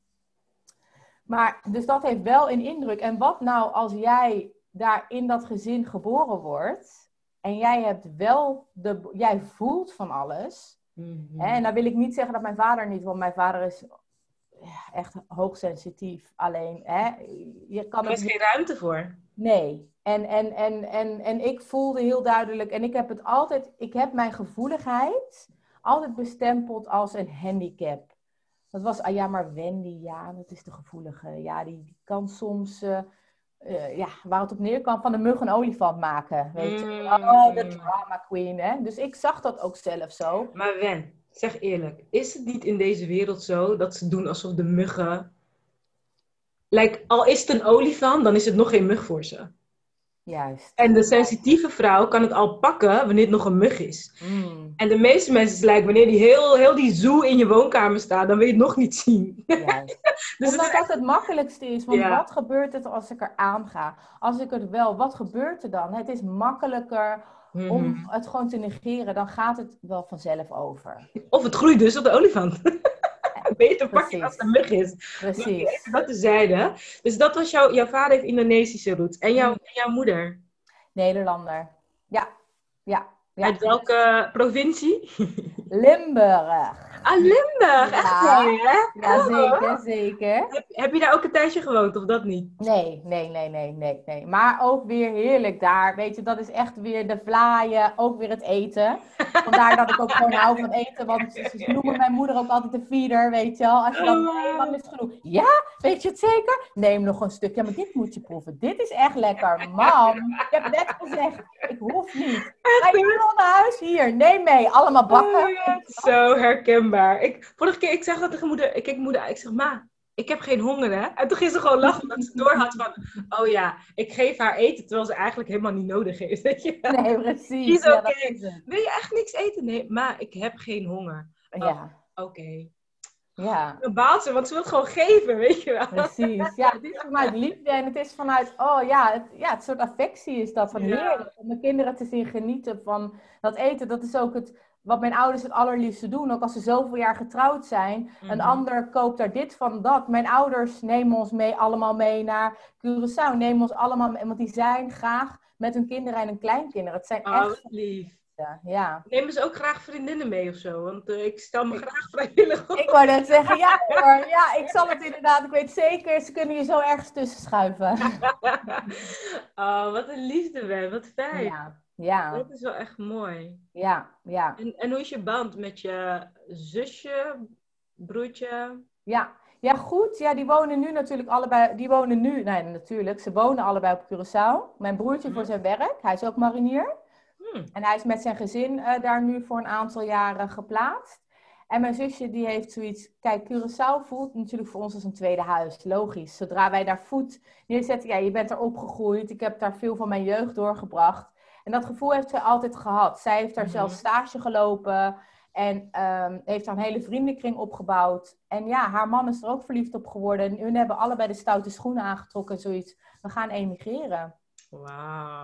Maar dus dat heeft wel een indruk. En wat nou als jij daar in dat gezin geboren wordt en jij hebt wel de, jij voelt van alles. Mm hè? En dan wil ik niet zeggen dat mijn vader niet, want mijn vader is echt hoogsensitief. Alleen, hè, je kan er is geen ruimte voor. Nee. En, en, en, en, en ik voelde heel duidelijk, en ik heb het altijd, ik heb mijn gevoeligheid altijd bestempeld als een handicap. Dat was, ah ja, maar Wendy, ja, dat is de gevoelige. Ja, die, die kan soms, uh, uh, ja, waar het op neerkwam, van de mug een olifant maken. Weet je? Mm. Oh, de drama queen, hè. Dus ik zag dat ook zelf zo. Maar Wen, zeg eerlijk, is het niet in deze wereld zo dat ze doen alsof de muggen... Like, al is het een olifant, dan is het nog geen mug voor ze. Juist. En de sensitieve vrouw kan het al pakken wanneer het nog een mug is. Mm. En de meeste mensen lijken, wanneer die heel, heel die zoo in je woonkamer staat, dan wil je het nog niet zien. Juist. dus Omdat dat het makkelijkste is. Want ja. wat gebeurt er als ik er aan ga? Als ik het wel, wat gebeurt er dan? Het is makkelijker mm. om het gewoon te negeren. Dan gaat het wel vanzelf over. Of het groeit dus op de olifant. beter pakken als een mug is. Precies. Dat tezijde. Dus dat was jouw, jouw vader heeft Indonesische roots. En, jouw, en jouw moeder? Nederlander. Ja, ja. ja. Uit welke provincie? Limburg. Limburg, echt Ja. mooi, hè? Ja, zeker, zeker. Heb, heb je daar ook een tijdje gewoond, of dat niet? Nee, nee, nee, nee, nee, nee. Maar ook weer heerlijk daar. Weet je, dat is echt weer de vlaaien, ook weer het eten. Vandaar dat ik ook gewoon hou van eten. Want ze noemen mijn moeder ook altijd de feeder, weet je wel. Als je dan, Oh, nee, is genoeg? Ja, weet je het zeker? Neem nog een stuk. Ja, maar dit moet je proeven. Dit is echt lekker. Mam, ik heb net gezegd, ik hoef niet. Ga je naar huis? Hier, neem mee. Allemaal bakken. Oh, Zo herkenbaar. Ik, vorige keer, ik zeg dat tegen moeder, ik keek moeder ik zeg, ma, ik heb geen honger, hè? En toen ging ze gewoon lachen, omdat ze door had van, oh ja, ik geef haar eten, terwijl ze eigenlijk helemaal niet nodig heeft, weet je. Nee, precies. Die is oké. Wil je echt niks eten? Nee, ma, ik heb geen honger. Ja, Oké. ja. Dan baalt ze, want ze wil het gewoon geven, weet je wel. Precies. Ja, het is vanuit liefde en het is vanuit, oh ja, het, ja, het soort affectie is dat van Ja. heerlijk. Om mijn kinderen te zien genieten van dat eten. Dat is ook het, wat mijn ouders het allerliefste doen. Ook als ze zoveel jaar getrouwd zijn. Een Mhm. ander koopt daar dit van dat. Mijn ouders nemen ons mee, allemaal mee naar Curaçao. Nemen ons allemaal mee, want die zijn graag met hun kinderen en hun kleinkinderen. Het zijn Oh, echt, lief. ja. Nemen ze ook graag vriendinnen mee of zo? Want eh, ik stel me graag vrijwillig op. Ik wou net zeggen, ja hoor, ja, ik zal het inderdaad, ik weet zeker, ze kunnen je zo ergens tussen schuiven. oh, wat een liefde, Ben. Wat fijn. Ja, ja, Dat is wel echt mooi. ja, ja. En, en hoe is je band met je zusje, broertje? Ja, ja goed. Ja, die wonen nu natuurlijk allebei, die wonen nu, nee natuurlijk, ze wonen allebei op Curaçao. Mijn broertje voor zijn werk, hij is ook marinier. Hm. En hij is met zijn gezin eh, daar nu voor een aantal jaren geplaatst. En mijn zusje die heeft zoiets, kijk, Curaçao voelt natuurlijk voor ons als een tweede huis, logisch. Zodra wij daar voet neerzetten, ja, je bent er opgegroeid, ik heb daar veel van mijn jeugd doorgebracht. En dat gevoel heeft zij altijd gehad. Zij heeft daar Mhm. zelf stage gelopen en ehm, heeft daar een hele vriendenkring opgebouwd. En ja, haar man is er ook verliefd op geworden. En hun hebben allebei de stoute schoenen aangetrokken, zoiets. We gaan emigreren.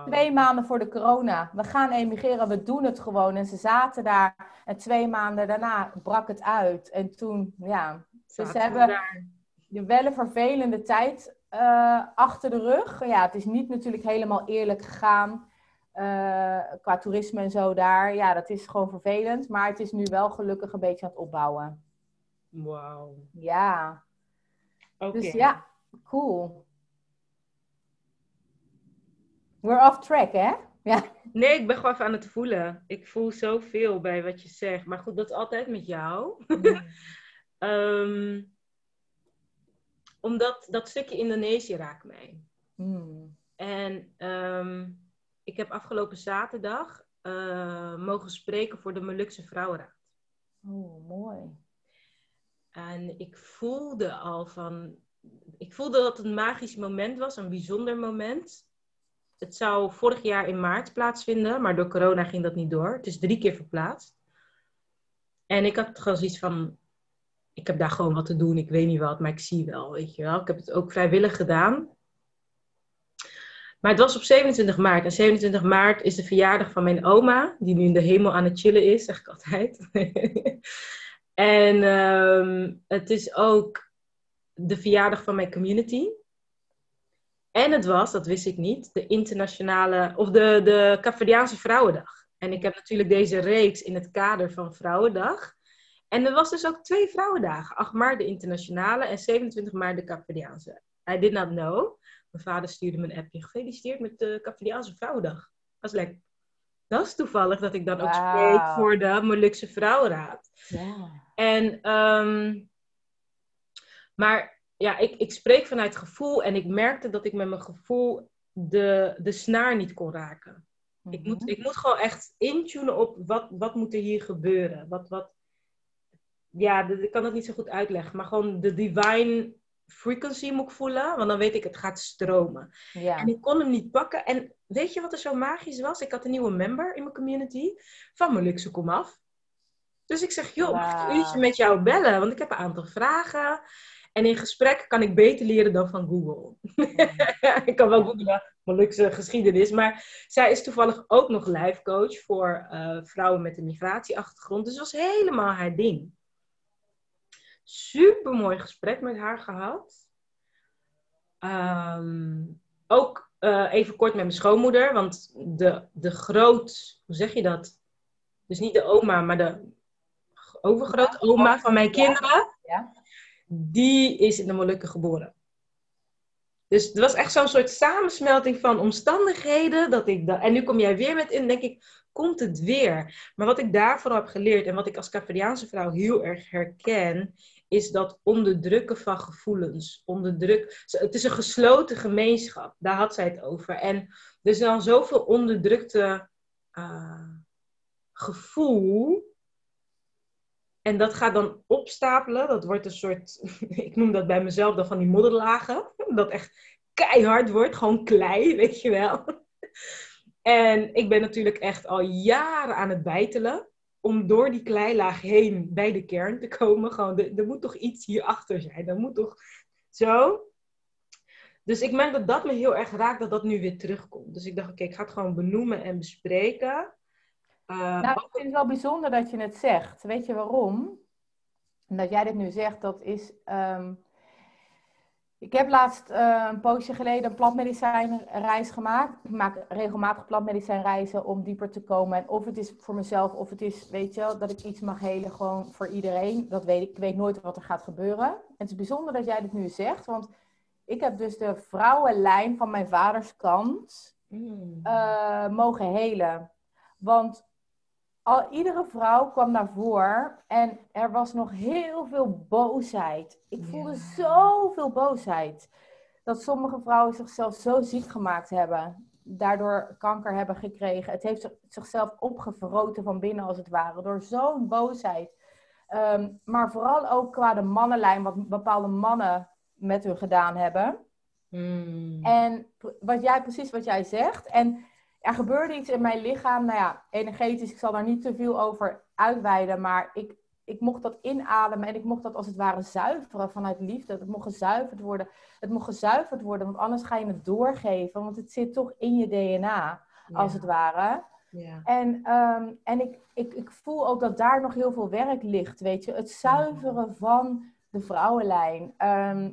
Twee maanden voor de corona. We gaan emigreren, we doen het gewoon. En ze zaten daar en twee maanden daarna brak het uit. En toen, ja, dus ze hebben daar. de wel een vervelende tijd eh, achter de rug. Ja, het is niet natuurlijk helemaal eerlijk gegaan eh, qua toerisme en zo daar. Ja, dat is gewoon vervelend. Maar het is nu wel gelukkig een beetje aan het opbouwen. Wauw. Ja, Oké. dus ja, cool. We're off track, hè? Ja. Nee, ik ben gewoon even aan het voelen. Ik voel zoveel bij wat je zegt. Maar goed, dat is altijd met jou. Ehm, omdat dat stukje Indonesië raakt mij. Hmm. En ehm, ik heb afgelopen zaterdag eh, mogen spreken voor de Molukse Vrouwenraad. Oh, mooi. En ik voelde al van. Ik voelde dat het een magisch moment was, een bijzonder moment. Het zou vorig jaar in maart plaatsvinden, maar door corona ging dat niet door. Het is drie keer verplaatst. En ik had gewoon zoiets van. Ik heb daar gewoon wat te doen, ik weet niet wat, maar ik zie wel, weet je wel. Ik heb het ook vrijwillig gedaan. Maar het was op 27 maart. En 27 maart is de verjaardag van mijn oma, die nu in de hemel aan het chillen is, zeg ik altijd. en ehm, het is ook de verjaardag van mijn community. En het was, dat wist ik niet, de internationale, of de, de Vrouwendag. En ik heb natuurlijk deze reeks in het kader van Vrouwendag. En er was dus ook twee vrouwendagen. 8 maart de internationale en 27 maart de Caverdiaanse. I did not know. Mijn vader stuurde me een appje. Gefeliciteerd met de Caverdiaanse Vrouwendag. Dat is lekker. Dat is toevallig dat ik dan ook spreek voor de Molukse Vrouwenraad. Ja. En, ehm, maar ja, ik, ik spreek vanuit gevoel en ik merkte dat ik met mijn gevoel de, de snaar niet kon raken. Ik, moet, ik moet gewoon echt intunen op wat, wat moet er hier gebeuren. Wat, wat, ja, ik kan het niet zo goed uitleggen, maar gewoon de divine frequency moet ik voelen, want dan weet ik het gaat stromen. Ja. En ik kon hem niet pakken. En weet je wat er zo magisch was? Ik had een nieuwe member in mijn community van Molukse Komaf. Dus ik zeg, joh, mag ik een uurtje met jou bellen? Want ik heb een aantal vragen. En in gesprek kan ik beter leren dan van Google. ik kan wel googlen Molukse geschiedenis. Maar zij is toevallig ook nog life coach voor eh, vrouwen met een migratieachtergrond. Dus dat was helemaal haar ding. Super mooi gesprek met haar gehad. Ehm, ook eh, even kort met mijn schoonmoeder. Want de, de groot, hoe zeg je dat? Dus niet de oma, maar de, overgrootoma van mijn kinderen, Ja. die is in de Molukken geboren. Dus het was echt zo'n soort samensmelting van omstandigheden. Dat ik en nu kom jij weer met in, denk ik, komt het weer. Maar wat ik daarvoor heb geleerd en wat ik als Capverdiaanse vrouw heel erg herken, is dat onderdrukken van gevoelens. Onderdruk, het is een gesloten gemeenschap, daar had zij het over. En er is dan zoveel onderdrukte eh, gevoel. En dat gaat dan opstapelen. Dat wordt een soort, ik noem dat bij mezelf dan van die modderlagen. Dat echt keihard wordt, gewoon klei, weet je wel. En ik ben natuurlijk echt al jaren aan het bijtelen. Om door die kleilaag heen bij de kern te komen. Gewoon, er, er moet toch iets hierachter zijn. Er moet toch zo. Dus ik merk dat dat me heel erg raakt, dat dat nu weer terugkomt. Dus ik dacht, oké, ik ga het gewoon benoemen en bespreken. Uh, Nou, ik vind het wel bijzonder dat je het zegt. Weet je waarom? Dat jij dit nu zegt, dat is. ehm, ik heb laatst eh, een poosje geleden een plantmedicijnreis gemaakt. Ik maak regelmatig plantmedicijnreizen om dieper te komen. En of het is voor mezelf, of het is, weet je wel, dat ik iets mag helen gewoon voor iedereen. Dat weet ik. Ik weet nooit wat er gaat gebeuren. En het is bijzonder dat jij dit nu zegt, want ik heb dus de vrouwenlijn van mijn vaders kant mm, eh, mogen helen. Want al, iedere vrouw kwam naar voren en er was nog heel veel boosheid. Ik voelde Ja. zoveel boosheid. Dat sommige vrouwen zichzelf zo ziek gemaakt hebben. Daardoor kanker hebben gekregen. Het heeft zich- zichzelf opgevroten van binnen als het ware. Door zo'n boosheid. Ehm, maar vooral ook qua de mannenlijn. Wat bepaalde mannen met hun gedaan hebben. mm, En wat jij, precies wat jij zegt. En er gebeurde iets in mijn lichaam. Nou ja, energetisch, ik zal daar niet te veel over uitweiden. Maar ik, ik mocht dat inademen en ik mocht dat als het ware zuiveren vanuit liefde. Het mocht gezuiverd worden. Het mocht gezuiverd worden, want anders ga je het doorgeven. Want het zit toch in je DNA, als ja, het ware. ja. En, ehm, en ik, ik, ik voel ook dat daar nog heel veel werk ligt, weet je. Het zuiveren van de vrouwenlijn.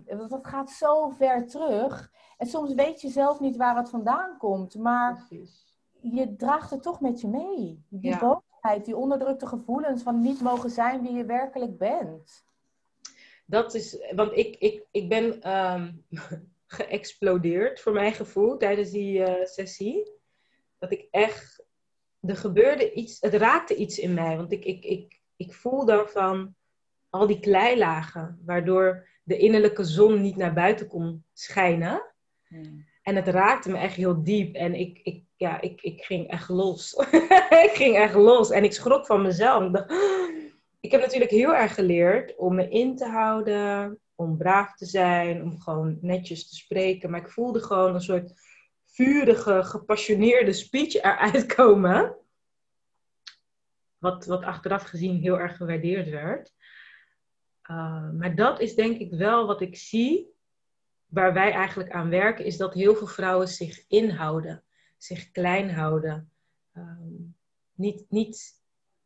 Dat, dat gaat zo ver terug. En soms weet je zelf niet waar het vandaan komt. Maar Precies. je draagt het toch met je mee. Die Ja. boosheid, die onderdrukte gevoelens van niet mogen zijn wie je werkelijk bent. Dat is, want ik, ik, ik ben ehm, geëxplodeerd voor mijn gevoel tijdens die eh, sessie. Dat ik echt, er gebeurde iets, het raakte iets in mij. Want ik, ik, ik, ik voel dan van al die kleilagen, waardoor de innerlijke zon niet naar buiten kon schijnen. En het raakte me echt heel diep. En ik, ik, ja, ik, ik ging echt los. ik ging echt los. En ik schrok van mezelf. Ik, heb natuurlijk heel erg geleerd om me in te houden. Om braaf te zijn. Om gewoon netjes te spreken. Maar ik voelde gewoon een soort vurige, gepassioneerde speech eruit komen. Wat, wat achteraf gezien heel erg gewaardeerd werd. Uh, maar dat is denk ik wel wat ik zie waar wij eigenlijk aan werken, is dat heel veel vrouwen zich inhouden, zich klein houden. Um, niet, niet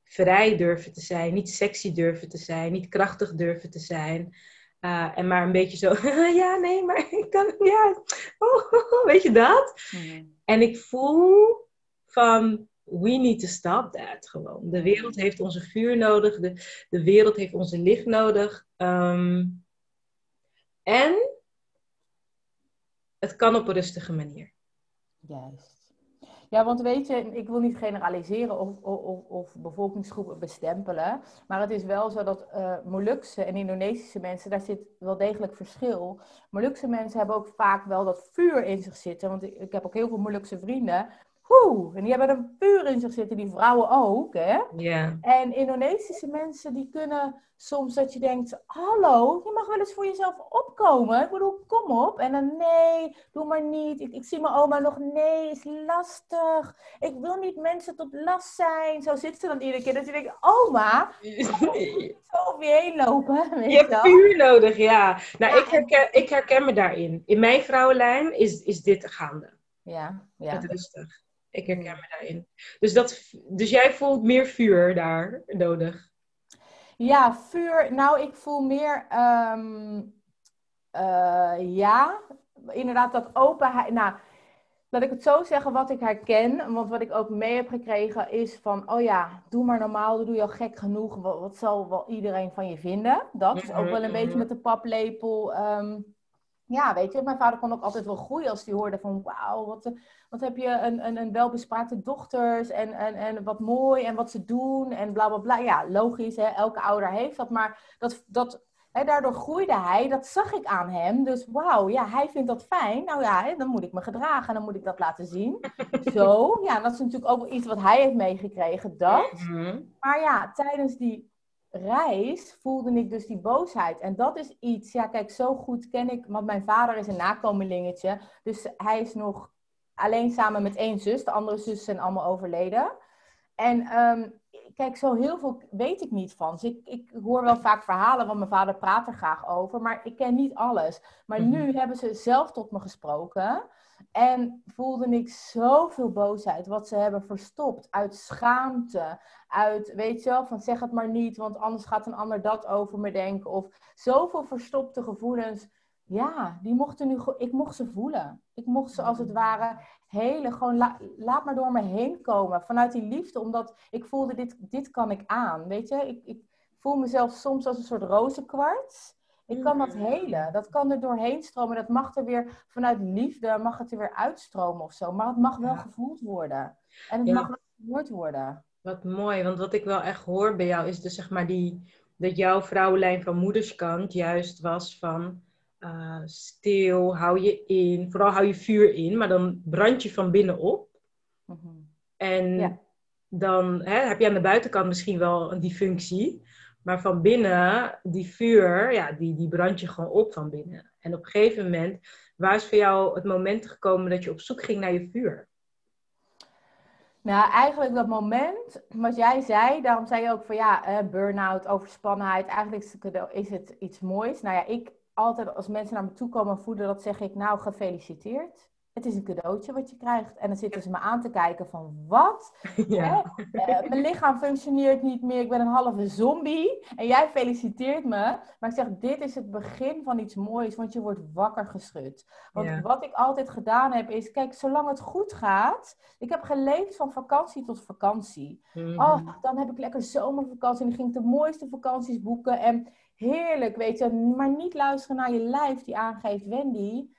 vrij durven te zijn, niet sexy durven te zijn, niet krachtig durven te zijn. Uh, en maar een beetje zo, ja, nee, maar ik kan, ja, oh, weet je dat? Mm. En ik voel van, we need to stop that gewoon. De wereld heeft onze vuur nodig, de, de wereld heeft onze licht nodig. Um, en het kan op een rustige manier. Juist. Ja, want weet je, ik wil niet generaliseren of, of, of bevolkingsgroepen bestempelen. Maar het is wel zo dat uh, Molukse en Indonesische mensen, daar zit wel degelijk verschil. Molukse mensen hebben ook vaak wel dat vuur in zich zitten. Want ik, ik heb ook heel veel Molukse vrienden. En die hebben een vuur in zich zitten, die vrouwen ook, hè? Ja. En Indonesische mensen, die kunnen soms dat je denkt, hallo, je mag wel eens voor jezelf opkomen. Ik bedoel, kom op. En dan, nee, doe maar niet. Ik, ik zie mijn oma nog, nee, is lastig. Ik wil niet mensen tot last zijn. Zo zit ze dan iedere keer. Dat je denkt, oma, zo over je heen lopen. Weet je hebt vuur nodig, ja. Nou, ja. ik, herken, ik herken me daarin. In mijn vrouwenlijn is, is dit gaande. Ja, ja. Het rustig. Ik herken me daarin. Dus, dat, dus jij voelt meer vuur daar nodig? Ja, vuur. Nou, ik voel meer. Um, uh, ja, inderdaad, dat openheid. Nou, laat ik het zo zeggen, wat ik herken, want wat ik ook mee heb gekregen is van, oh ja, doe maar normaal, doe je al gek genoeg, wat, wat zal wel iedereen van je vinden? Dat is ook wel een beetje met de paplepel. ehm, ja, weet je, mijn vader kon ook altijd wel groeien als hij hoorde van, wauw, wat, wat heb je een, een, een welbespraakte dochters en, en, en wat mooi en wat ze doen en bla bla bla. Ja, logisch, hè, elke ouder heeft dat, maar dat, dat Hè, daardoor groeide hij, dat zag ik aan hem. Dus wauw, ja, hij vindt dat fijn. Nou ja, hè, dan moet ik me gedragen, dan moet ik dat laten zien. Zo, ja, dat is natuurlijk ook iets wat hij heeft meegekregen, dat. Mhm. Maar ja, tijdens die reis voelde ik dus die boosheid. En dat is iets, ja, kijk, zo goed ken ik, want mijn vader is een nakomelingetje. Dus hij is nog alleen samen met één zus. De andere zussen zijn allemaal overleden. En ehm, kijk, zo heel veel weet ik niet van. Dus ik, ik hoor wel vaak verhalen, want mijn vader praat er graag over. Maar ik ken niet alles. Maar Mhm. nu hebben ze zelf tot me gesproken. En voelde ik zoveel boosheid. Wat ze hebben verstopt. Uit schaamte. Uit, weet je wel, van zeg het maar niet. Want anders gaat een ander dat over me denken. Of zoveel verstopte gevoelens. Ja, die mochten nu, ik mocht ze voelen. Ik mocht ze als het ware hele, gewoon la- laat maar door me heen komen. Vanuit die liefde, omdat ik voelde, dit, dit kan ik aan. Weet je, ik, ik voel mezelf soms als een soort rozenkwarts. Ik kan dat Mhm. helen. Dat kan er doorheen stromen. Dat mag er weer vanuit liefde, mag het er weer uitstromen of zo. Maar het mag wel Ja. gevoeld worden. En het Ja. mag wel gehoord worden. Wat mooi, want wat ik wel echt hoor bij jou is dus zeg maar die, dat jouw vrouwenlijn van moederskant juist was van eh, stil, hou je in, vooral hou je vuur in, maar dan brand je van binnen op. Mhm. En Ja. dan hè, heb je aan de buitenkant misschien wel die functie, maar van binnen, die vuur, ja, die, die brand je gewoon op van binnen. En op een gegeven moment, waar is voor jou het moment gekomen dat je op zoek ging naar je vuur? Nou, eigenlijk dat moment, wat jij zei, daarom zei je ook van ja, burn-out, overspannenheid, eigenlijk is het, iets moois. Nou ja, ik altijd als mensen naar me toe komen voeden, dat zeg ik nou gefeliciteerd. Het is een cadeautje wat je krijgt. En dan zitten ze me aan te kijken van wat? Ja. Eh, mijn lichaam functioneert niet meer, ik ben een halve zombie. En jij feliciteert me. Maar ik zeg, dit is het begin van iets moois, want je wordt wakker geschud. Want Ja. wat ik altijd gedaan heb is, kijk, zolang het goed gaat... Ik heb geleefd van vakantie tot vakantie. Mhm. Oh, dan heb ik lekker zomervakantie en dan ging ik de mooiste vakanties boeken. En heerlijk, weet je. Maar niet luisteren naar je lijf die aangeeft, Wendy,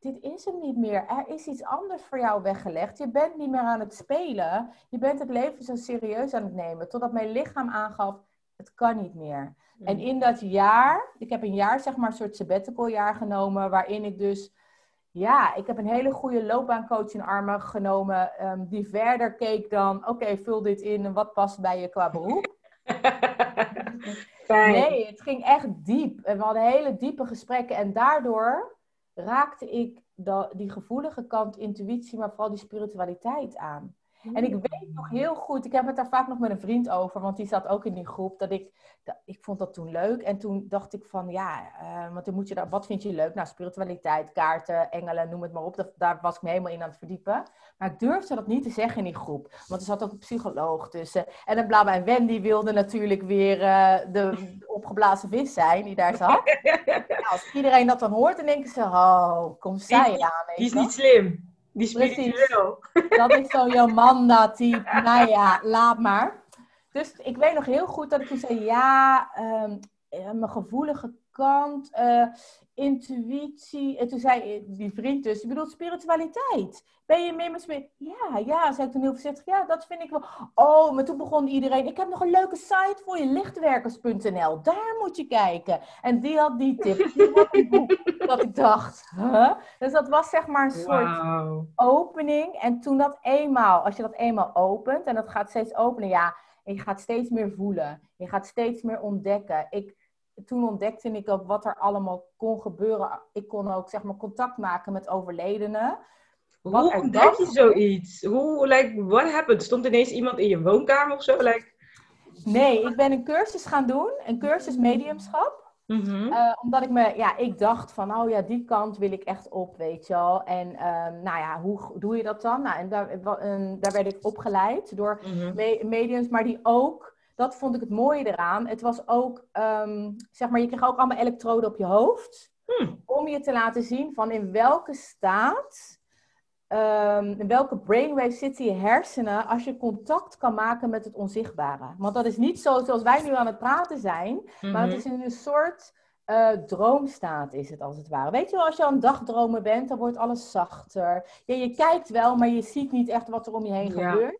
dit is hem niet meer. Er is iets anders voor jou weggelegd. Je bent niet meer aan het spelen. Je bent het leven zo serieus aan het nemen. Totdat mijn lichaam aangaf, het kan niet meer. En in dat jaar, ik heb een jaar zeg maar een soort sabbatical jaar genomen, waarin ik dus, ja, ik heb een hele goede loopbaancoach in armen genomen, ehm, die verder keek dan, oké, vul dit in en wat past bij je qua beroep. Nee, het ging echt diep. En we hadden hele diepe gesprekken en daardoor raakte ik die gevoelige kant intuïtie, maar vooral die spiritualiteit aan. En ik weet nog heel goed, ik heb het daar vaak nog met een vriend over, want die zat ook in die groep, dat ik, dat, ik vond dat toen leuk. En toen dacht ik van, ja, eh, want dan moet je daar, wat vind je leuk? Nou, spiritualiteit, kaarten, engelen, noem het maar op. Dat, daar was ik me helemaal in aan het verdiepen. Maar ik durfde dat niet te zeggen in die groep, want er zat ook een psycholoog tussen. En dan bla en Wendy wilde natuurlijk weer eh, de opgeblazen vis zijn die daar zat. Ja, als iedereen dat dan hoort, dan denken ze, oh, kom zij aan. Die is niet slim. Die Precies. Dat is zo'n Jomanda-type. Nou ja, laat maar. Dus ik weet nog heel goed dat ik toen zei: ja, ehm, eh, mijn gevoelige kant, eh, intuïtie. En toen zei die vriend dus: je bedoelt spiritualiteit. Ben je meer met spirit? Ja, ja, zei ik toen heel voorzichtig. Ja, dat vind ik wel. Oh, maar toen begon iedereen: ik heb nog een leuke site voor je, lichtwerkers.nl. Daar moet je kijken. En die had die tip. Die had een boek. Dat ik dacht, huh? Dus dat was zeg maar een soort opening. En toen dat eenmaal, als je dat eenmaal opent en dat gaat steeds openen, ja, en je gaat steeds meer voelen. Je gaat steeds meer ontdekken. Ik, toen ontdekte ik ook wat er allemaal kon gebeuren. Ik kon ook zeg maar contact maken met overledenen. Wat Hoe ontdek je zoiets? Hoe, like, what happened? Stond ineens iemand in je woonkamer of zo? Like, Nee, ik ben een cursus gaan doen, een cursus mediumschap. mhm. Eh, omdat ik me, ja, ik dacht van, oh ja, die kant wil ik echt op, weet je wel. En ehm, nou ja, hoe doe je dat dan? Nou, en daar, en daar werd ik opgeleid door Mhm. me- mediums, maar die ook, dat vond ik het mooie eraan. Het was ook, ehm, zeg maar, je kreeg ook allemaal elektroden op je hoofd. Hmm. Om je te laten zien van in welke staat ehm, in welke brainwave zitten je hersenen als je contact kan maken met het onzichtbare. Want dat is niet zo zoals wij nu aan het praten zijn, maar het Mhm. is in een soort eh, droomstaat is het als het ware. Weet je wel, als je aan dagdromen bent, dan wordt alles zachter. Ja, je kijkt wel, maar je ziet niet echt wat er om je heen Ja. gebeurt.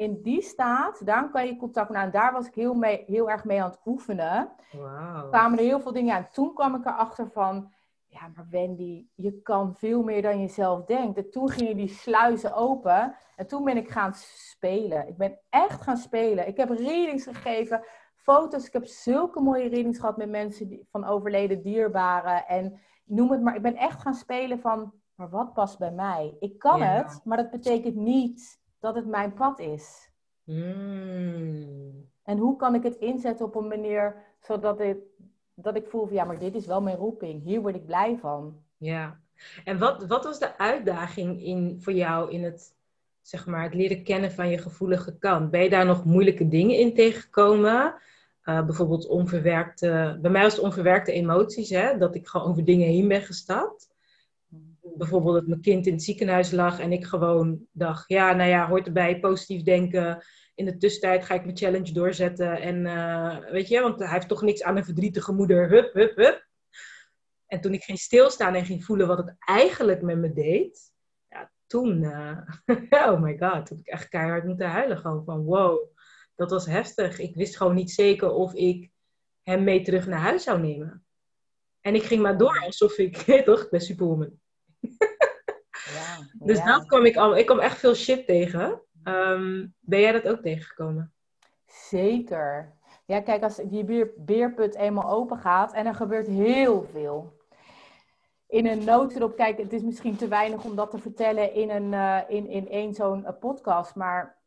In die staat, daar kan je contact nou, en daar was ik heel, mee, heel erg mee aan het oefenen Wauw. kwamen er heel veel dingen aan. Toen kwam ik erachter van, ja, maar Wendy, je kan veel meer dan je zelf denkt. En toen gingen die sluizen open. En toen ben ik gaan spelen. Ik ben echt gaan spelen. Ik heb readings gegeven, foto's. Ik heb zulke mooie readings gehad met mensen die, van overleden dierbaren. En noem het maar. Ik ben echt gaan spelen van, maar wat past bij mij? Ik kan Ja. het, maar dat betekent niet dat het mijn pad is. Mm. En hoe kan ik het inzetten op een manier zodat ik, dat ik voel van ja, maar dit is wel mijn roeping. Hier word ik blij van. Ja. En wat, wat was de uitdaging in, voor jou in het, zeg maar, het leren kennen van je gevoelige kant? Ben je daar nog moeilijke dingen in tegengekomen? Eh, bijvoorbeeld onverwerkte, bij mij was het onverwerkte emoties, hè? dat ik gewoon over dingen heen ben gestapt. Bijvoorbeeld dat mijn kind in het ziekenhuis lag en ik gewoon dacht, ja, nou ja, hoort erbij, positief denken. In de tussentijd ga ik mijn challenge doorzetten. En eh, weet je, want hij heeft toch niks aan een verdrietige moeder. Hup, hup, hup. En toen ik ging stilstaan en ging voelen wat het eigenlijk met me deed. Ja, toen, eh, oh my god, toen heb ik echt keihard moeten huilen. Gewoon van, wow, dat was heftig. Ik wist gewoon niet zeker of ik hem mee terug naar huis zou nemen. En ik ging maar door alsof ik, toch, ik ben superwoman. Dus ja. dat kwam ik al, ik kwam echt veel shit tegen. Ehm, ben jij dat ook tegengekomen? Zeker. Ja, kijk, als die beer, beerput eenmaal open gaat en er gebeurt heel veel. In een notendop, kijk, het is misschien te weinig om dat te vertellen in, een, eh, in, in één zo'n eh, podcast, maar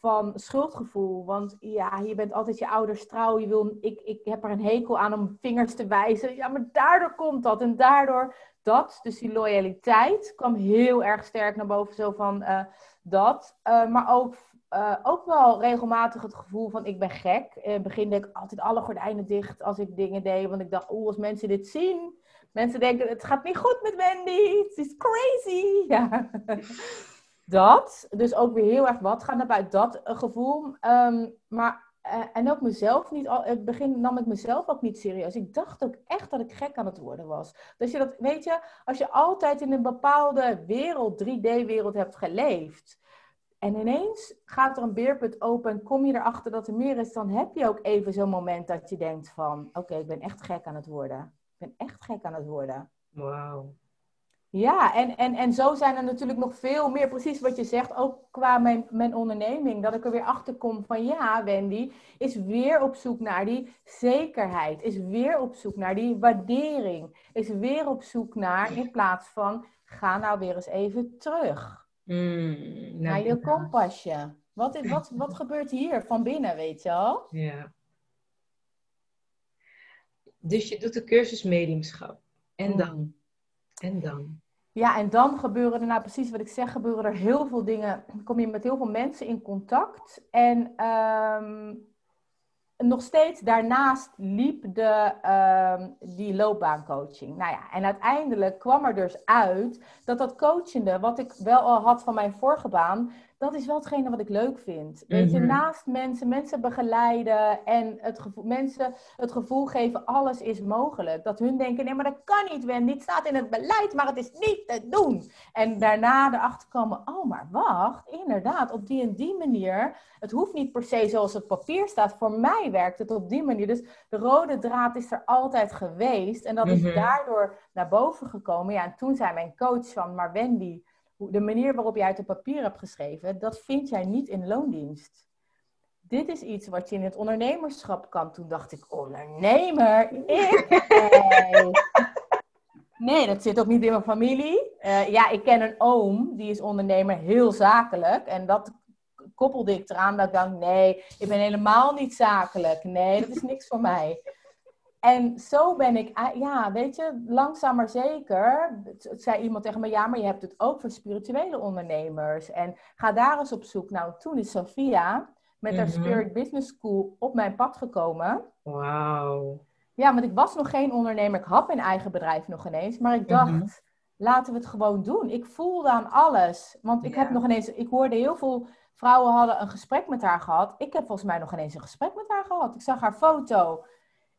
van schuldgevoel. Want ja, je bent altijd je ouders trouw. Je wil, ik, ik heb er een hekel aan om vingers te wijzen. Ja, maar daardoor komt dat. En daardoor dat. Dus die loyaliteit kwam heel erg sterk naar boven. Zo van eh, dat. Eh, maar ook, eh, ook wel regelmatig het gevoel van ik ben gek. In het begin deed ik altijd alle gordijnen dicht als ik dingen deed. Want ik dacht, oeh, als mensen dit zien. Mensen denken, het gaat niet goed met Wendy. Het is crazy. Ja. Dat. Dus ook weer heel erg wat gaan naar buiten. Dat gevoel. Ehm, maar, eh, en ook mezelf niet. Al, in het begin nam ik mezelf ook niet serieus. Ik dacht ook echt dat ik gek aan het worden was. Dus je dat, weet je, als je altijd in een bepaalde wereld, 3D-wereld hebt geleefd. En ineens gaat er een beerput open en kom je erachter dat er meer is. Dan heb je ook even zo'n moment dat je denkt van... Oké, ik ben echt gek aan het worden. Ik ben echt gek aan het worden. Wauw. Ja, en, en, en zo zijn er natuurlijk nog veel meer, precies wat je zegt, ook qua mijn, mijn onderneming. Dat ik er weer achter kom van ja, Wendy is weer op zoek naar die zekerheid. Is weer op zoek naar die waardering. Is weer op zoek naar, in plaats van, ga nou weer eens even terug Mm, nou, naar je kompasje. Wat, is- wat, wat gebeurt hier van binnen, weet je wel? Ja. Dus je doet de cursus mediumschap. En dan? En dan? Ja, en dan gebeuren er, nou precies wat ik zeg, gebeuren er heel veel dingen. Kom je met heel veel mensen in contact. En ehm, nog steeds daarnaast liep de, ehm, die loopbaancoaching. Nou ja, en uiteindelijk kwam er dus uit dat dat coachende, wat ik wel al had van mijn vorige baan, dat is wel hetgene wat ik leuk vind. Weet je, Mhm. naast mensen, mensen begeleiden en het gevoel, mensen het gevoel geven, alles is mogelijk. Dat hun denken, nee, maar dat kan niet, Wendy. Het staat in het beleid, maar het is niet te doen. En daarna erachter komen, oh, maar wacht, inderdaad, op die en die manier. Het hoeft niet per se zoals het papier staat. Voor mij werkt het op die manier. Dus de rode draad is er altijd geweest. En dat Mhm. is daardoor naar boven gekomen. Ja, en toen zei mijn coach van, maar Wendy, de manier waarop jij het op papier hebt geschreven, dat vind jij niet in loondienst. Dit is iets wat je in het ondernemerschap kan. Toen dacht ik, ondernemer? Ik? Nee. Nee, dat zit ook niet in mijn familie. Eh, ja, ik ken een oom, die is ondernemer, heel zakelijk. En dat koppelde ik eraan dat ik dacht, nee, ik ben helemaal niet zakelijk. Nee, dat is niks voor mij. En zo ben ik, ja, weet je, langzaam maar zeker. Zei iemand tegen me, ja, maar je hebt het ook voor spirituele ondernemers. En ga daar eens op zoek. Nou, toen is Sophia met haar Mhm. Spirit Business School op mijn pad gekomen. Wauw. Ja, want ik was nog geen ondernemer. Ik had mijn eigen bedrijf nog ineens. Maar ik dacht, Mhm. laten we het gewoon doen. Ik voelde aan alles. Want ik heb nog ineens, ik hoorde heel veel vrouwen hadden een gesprek met haar gehad. Ik heb volgens mij nog ineens een gesprek met haar gehad. Ik zag haar foto.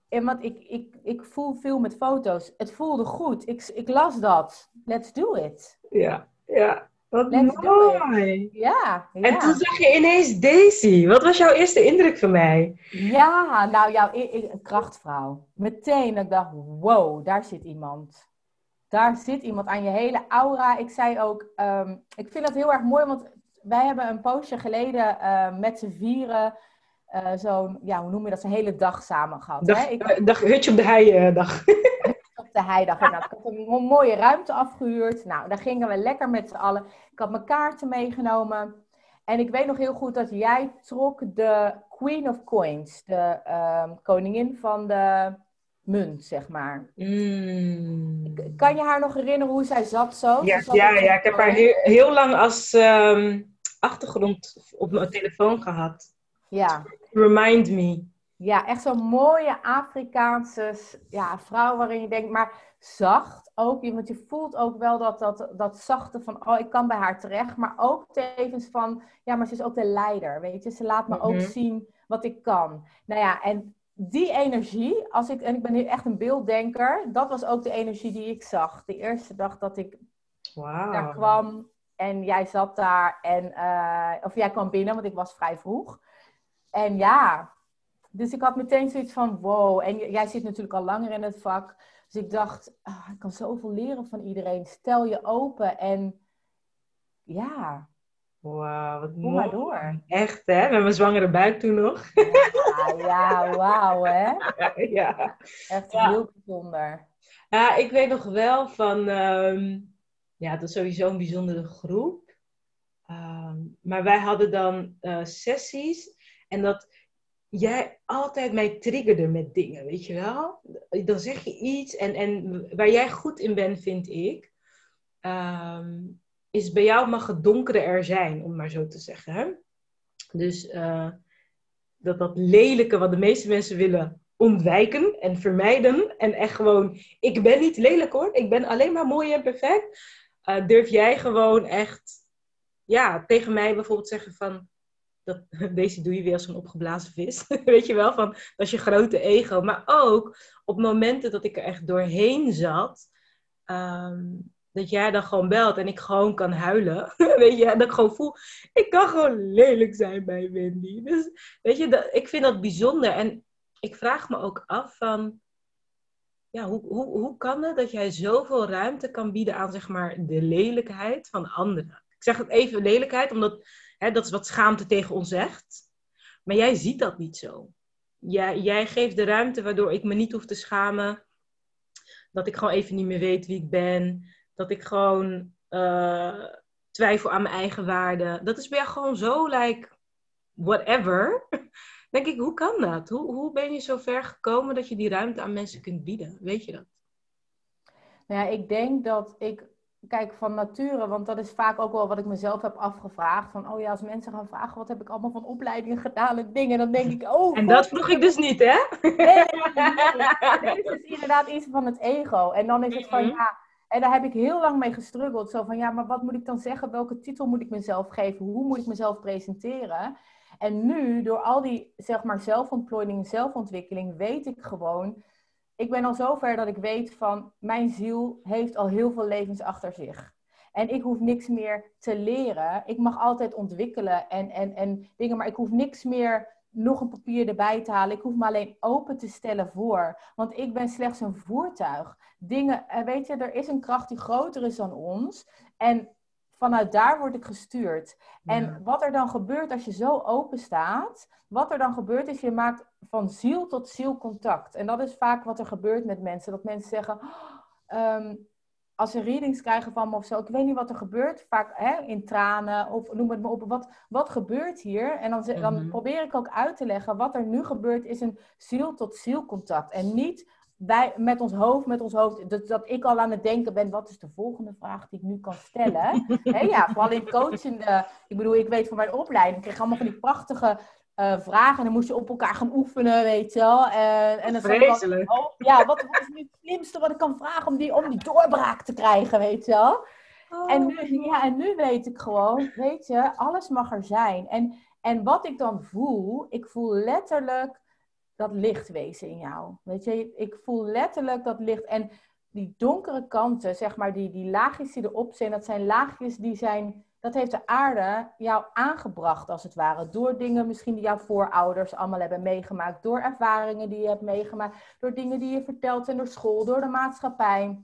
En want ik, ik, ik voel veel met foto's. Het voelde goed. Ik, ik las dat. Let's do it. Ja, ja. Wat Let's mooi. Ja, En ja. toen zag je ineens Daisy. Wat was jouw eerste indruk van mij? Ja, nou, jouw i- een krachtvrouw. Meteen, ik dacht, wow, daar zit iemand. Daar zit iemand aan je hele aura. Ik zei ook, ehm, ik vind dat heel erg mooi, want wij hebben een poosje geleden eh, met z'n vieren eh, zo'n, ja, hoe noem je dat, zo'n hele dag samen gehad. Dag, hè? Ik eh, dag, hutje op de hei eh, dag. op de heidag. En nou, ik had een mo- mooie ruimte afgehuurd. Nou, daar gingen we lekker met z'n allen. Ik had mijn kaarten meegenomen. En ik weet nog heel goed dat jij trok de Queen of Coins. De ehm, koningin van de munt, zeg maar. Mm. Kan je haar nog herinneren hoe zij zat zo? Ja, zat ja, ja, ik heb haar heel lang als ehm, achtergrond op mijn telefoon gehad. Ja. Remind me. Ja, echt zo'n mooie Afrikaanse ja, vrouw waarin je denkt, maar zacht ook. Want je voelt ook wel dat, dat, dat zachte van, oh, ik kan bij haar terecht. Maar ook tevens van, ja, maar ze is ook de leider, weet je. Ze laat me ook Mhm. zien wat ik kan. Nou ja, en die energie, als ik, en ik ben hier echt een beelddenker, dat was ook de energie die ik zag. De eerste dag dat ik Wauw. daar kwam en jij zat daar en, eh, of jij kwam binnen, want ik was vrij vroeg. En ja, dus ik had meteen zoiets van wow. En jij zit natuurlijk al langer in het vak. Dus ik dacht, ah, ik kan zoveel leren van iedereen. Stel je open en ja, Wauw, wat mooi. maar door. Echt, hè? Met mijn zwangere buik toen nog. Ja, ja wauw hè. ja. Echt Ja. heel bijzonder. Ja, ik weet nog wel van... ehm, ja, dat is sowieso een bijzondere groep. Ehm, maar wij hadden dan eh, sessies. En dat jij altijd mij triggerde met dingen, weet je wel? Dan zeg je iets en, en waar jij goed in bent, vind ik... ehm, is bij jou mag het donkere er zijn, om maar zo te zeggen. Hè? Dus eh, dat dat lelijke wat de meeste mensen willen ontwijken en vermijden. En echt gewoon, ik ben niet lelijk hoor, ik ben alleen maar mooi en perfect. Eh, durf jij gewoon echt, ja, tegen mij bijvoorbeeld zeggen van, dat, deze doe je weer als een opgeblazen vis. Weet je wel, van, dat is je grote ego. Maar ook op momenten dat ik er echt doorheen zat, ehm, dat jij dan gewoon belt en ik gewoon kan huilen. Weet je, en dat ik gewoon voel, ik kan gewoon lelijk zijn bij Wendy. Dus weet je, dat, ik vind dat bijzonder. En ik vraag me ook af van, ja, hoe, hoe, hoe kan het dat jij zoveel ruimte kan bieden aan, zeg maar, de lelijkheid van anderen? Ik zeg het even lelijkheid, omdat hè, dat is wat schaamte tegen ons zegt. Maar jij ziet dat niet zo. Jij, jij geeft de ruimte waardoor ik me niet hoef te schamen. Dat ik gewoon even niet meer weet wie ik ben. Dat ik gewoon eh, twijfel aan mijn eigen waarde. Dat is bij jou gewoon zo, like, whatever. Denk ik, hoe kan dat? Hoe, hoe ben je zo ver gekomen dat je die ruimte aan mensen kunt bieden? Weet je dat? Nou ja, ik denk dat ik, kijk, van nature, want dat is vaak ook wel wat ik mezelf heb afgevraagd. Van, oh ja, als mensen gaan vragen, wat heb ik allemaal van opleidingen gedaan en dingen, dan denk ik, oh. En dat vroeg ik dus niet, hè? Nee, nee, nee. Dit is inderdaad iets van het ego. En dan is het van, Mhm. ja, en daar heb ik heel lang mee gestruggeld. Zo van, ja, maar wat moet ik dan zeggen? Welke titel moet ik mezelf geven? Hoe moet ik mezelf presenteren? En nu, door al die, zeg maar, zelfontplooiing, zelfontwikkeling, weet ik gewoon... Ik ben al zover dat ik weet van, mijn ziel heeft al heel veel levens achter zich. En ik hoef niks meer te leren. Ik mag altijd ontwikkelen en, en, en dingen, maar ik hoef niks meer nog een papier erbij te halen. Ik hoef me alleen open te stellen voor. Want ik ben slechts een voertuig. Dingen, eh, weet je, er is een kracht die groter is dan ons. En vanuit daar word ik gestuurd. En Ja. wat er dan gebeurt als je zo open staat, wat er dan gebeurt is, je maakt van ziel tot ziel contact. En dat is vaak wat er gebeurt met mensen. Dat mensen zeggen, "Oh, ehm, als ze readings krijgen van me of zo, ik weet niet wat er gebeurt, vaak hè, in tranen of noem het maar op, wat, wat gebeurt hier? En dan Mhm. probeer ik ook uit te leggen, wat er nu gebeurt is een ziel tot ziel contact. En niet wij, met ons hoofd, met ons hoofd, dat, dat ik al aan het denken ben, wat is de volgende vraag die ik nu kan stellen? Ja, vooral in coachende, ik bedoel, ik weet van mijn opleiding, ik kreeg allemaal van die prachtige uh, vragen. En dan moest je op elkaar gaan oefenen, weet je wel. En, en dan Vreselijk. oh, ja, wat, wat, is nu het slimste wat ik kan vragen om die, om die doorbraak te krijgen, weet je wel. Oh. En, nu, ja, en nu weet ik gewoon, weet je, alles mag er zijn. En, en wat ik dan voel, ik voel letterlijk dat lichtwezen in jou. Weet je, ik voel letterlijk dat licht. En die donkere kanten, zeg maar, die, die laagjes die erop zijn, dat zijn laagjes die zijn, dat heeft de aarde jou aangebracht, als het ware. Door dingen misschien die jouw voorouders allemaal hebben meegemaakt, door ervaringen die je hebt meegemaakt, door dingen die je vertelt en door school, door de maatschappij.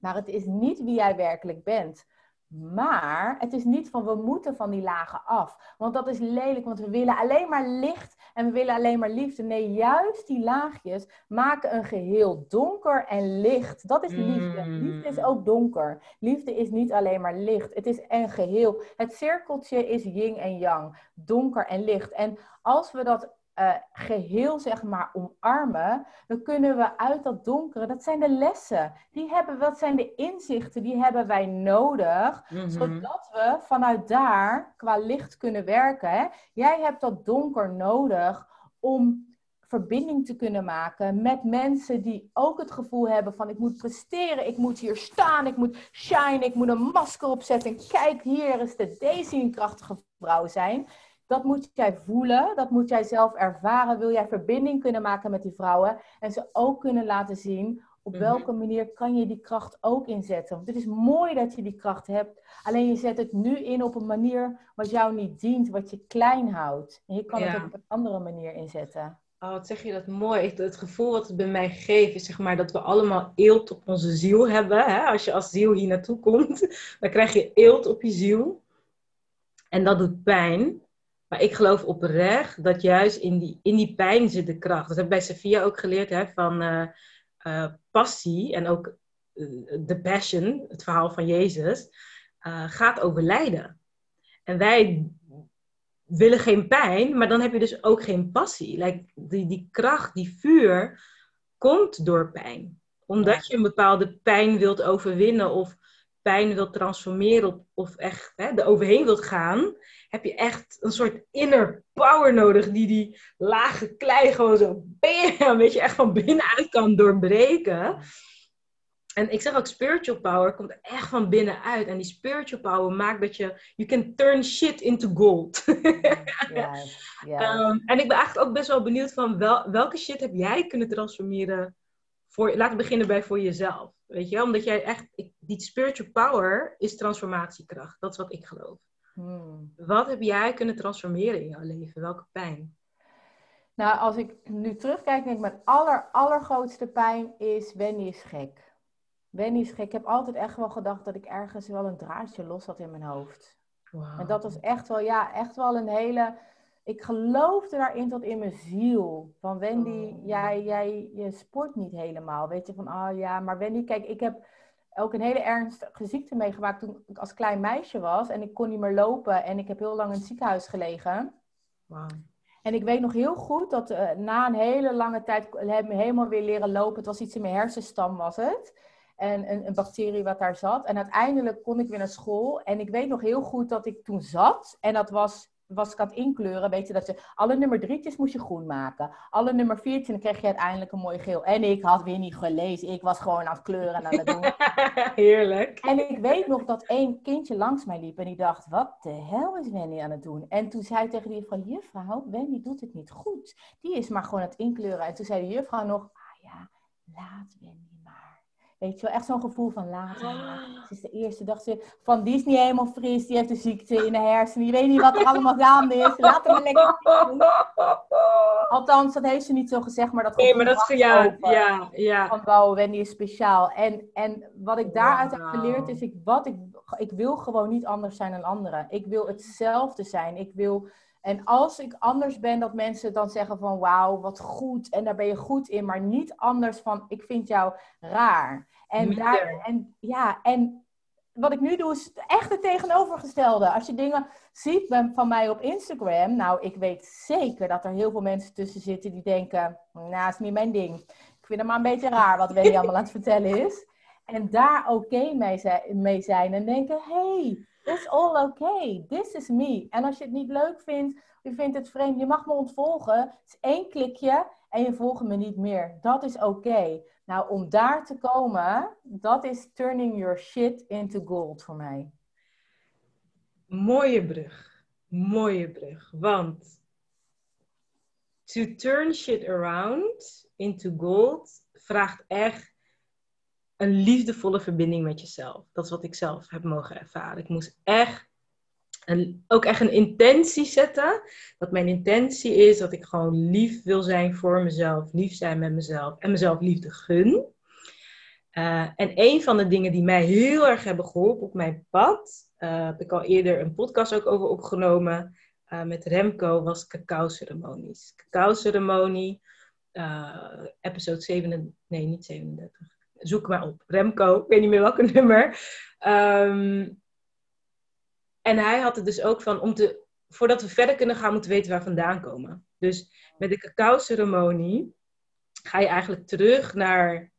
Maar het is niet wie jij werkelijk bent. Maar het is niet van we moeten van die lagen af. Want dat is lelijk, want we willen alleen maar licht en we willen alleen maar liefde. Nee, juist die laagjes maken een geheel donker en licht. Dat is liefde. Mm. Liefde is ook donker. Liefde is niet alleen maar licht. Het is een geheel. Het cirkeltje is yin en yang. Donker en licht. En als we dat uh, geheel zeg maar omarmen, dan kunnen we uit dat donkere, dat zijn de lessen, die hebben, dat zijn de inzichten, die hebben wij nodig, Mhm. zodat we vanuit daar qua licht kunnen werken. Hè? Jij hebt dat donker nodig om verbinding te kunnen maken met mensen die ook het gevoel hebben van ik moet presteren, ik moet hier staan, ik moet shine, ik moet een masker opzetten. En kijk, hier is de deze een krachtige vrouw zijn. Dat moet jij voelen, dat moet jij zelf ervaren. Wil jij verbinding kunnen maken met die vrouwen en ze ook kunnen laten zien op Mhm. welke manier kan je die kracht ook inzetten. Want het is mooi dat je die kracht hebt, alleen je zet het nu in op een manier wat jou niet dient, wat je klein houdt. En je kan Ja. het op een andere manier inzetten. Oh, wat zeg je dat mooi. Het gevoel wat het bij mij geeft is zeg maar dat we allemaal eelt op onze ziel hebben. Hè? Als je als ziel hier naartoe komt, dan krijg je eelt op je ziel. En dat doet pijn. Maar ik geloof oprecht dat juist in die, in die pijn zit de kracht. Dat heb ik bij Sophia ook geleerd hè, van eh, eh, passie en ook de passion, het verhaal van Jezus, eh, gaat over lijden. En wij willen geen pijn, maar dan heb je dus ook geen passie. Like, die, die kracht, die vuur, komt door pijn. Omdat je een bepaalde pijn wilt overwinnen of pijn wilt transformeren of, of echt hè, er overheen wilt gaan, heb je echt een soort inner power nodig die die lage klei gewoon zo, bam, weet je, echt van binnenuit kan doorbreken. En ik zeg ook, spiritual power komt echt van binnenuit. En die spiritual power maakt dat je, you can turn shit into gold. Ehm, en ik ben eigenlijk ook best wel benieuwd van wel, welke shit heb jij kunnen transformeren? Voor, laten we beginnen bij voor jezelf. Weet je wel? Omdat jij echt, ik- die spiritual power is transformatiekracht. Dat is wat ik geloof. Hmm. Wat heb jij kunnen transformeren in jouw leven? Welke pijn? Nou, als ik nu terugkijk, denk ik mijn aller, allergrootste pijn is Wendy is gek. Wendy is gek. Ik heb altijd echt wel gedacht dat ik ergens wel een draadje los had in mijn hoofd. En dat was echt wel, ja, echt wel een hele... Ik geloofde daarin tot in mijn ziel. Van Wendy, Oh. jij, jij je sport niet helemaal. Weet je, van, oh ja, maar Wendy, kijk, ik heb ook een hele ernstige ziekte meegemaakt toen ik als klein meisje was. En ik kon niet meer lopen en ik heb heel lang in het ziekenhuis gelegen. Wauw. En ik weet nog heel goed dat eh, na een hele lange tijd heb ik me helemaal weer leren lopen. Het was iets in mijn hersenstam was het. En een, een bacterie wat daar zat. En uiteindelijk kon ik weer naar school. En ik weet nog heel goed dat ik toen zat. En dat was, was ik aan het inkleuren. Weet je, dat je alle nummer drietjes moest je groen maken. Alle nummer viertjes, dan kreeg je uiteindelijk een mooi geel. En ik had weer niet gelezen. Ik was gewoon aan het kleuren en aan het doen. Heerlijk. En ik weet nog dat één kindje langs mij liep en die dacht, wat de hel is Wendy aan het doen? En toen zei hij tegen die juffrouw, juffrouw, Wendy doet het niet goed. Die is maar gewoon aan het inkleuren. En toen zei de juffrouw nog, ah ja, laat Wendy. Weet je wel, echt zo'n gevoel van haar maar. Ze is de eerste dag ze, van, die is niet helemaal fris, die heeft een ziekte in de hersenen. Je weet niet wat er allemaal gaande is. Laat hem lekker doen. Althans, dat heeft ze niet zo gezegd, maar dat Nee, maar dat is ja, ja, ja. van wauw, Wendy is speciaal. En, en wat ik daaruit heb geleerd is, ik, wat ik, ik wil gewoon niet anders zijn dan anderen. Ik wil hetzelfde zijn. Ik wil, en als ik anders ben, dat mensen dan zeggen van wauw, wat goed. En daar ben je goed in, maar niet anders van ik vind jou raar. En, daar, en ja, en wat ik nu doe is echt het tegenovergestelde. Als je dingen ziet van mij op Instagram, nou, ik weet zeker dat er heel veel mensen tussen zitten die denken, nou, is niet mijn ding. Ik vind het maar een beetje raar wat Wendy allemaal aan het vertellen is. En daar oké mee, mee zijn en denken, hey, it's all okay. This is me. En als je het niet leuk vindt, je vindt het vreemd, je mag me ontvolgen. Het is één klikje en je volgt me niet meer. Dat is oké. Nou, om daar te komen, dat is turning your shit into gold voor mij. Mooie brug. Mooie brug. Want to turn shit around into gold vraagt echt een liefdevolle verbinding met jezelf. Dat is wat ik zelf heb mogen ervaren. Ik moest echt ook echt een intentie zetten. Dat mijn intentie is dat ik gewoon lief wil zijn voor mezelf, lief zijn met mezelf en mezelf liefde gun. Uh, en een van de dingen die mij heel erg hebben geholpen op mijn pad, uh, heb ik al eerder een podcast ook over opgenomen uh, met Remco, was cacao-ceremonies. Cacao-ceremonie, episode 37, nee niet 37, zoek maar op. Remco, ik weet niet meer welke nummer. Um, en hij had het dus ook van, om te, voordat we verder kunnen gaan, moeten we weten waar we vandaan komen. Dus met de cacao-ceremonie ga je eigenlijk terug naar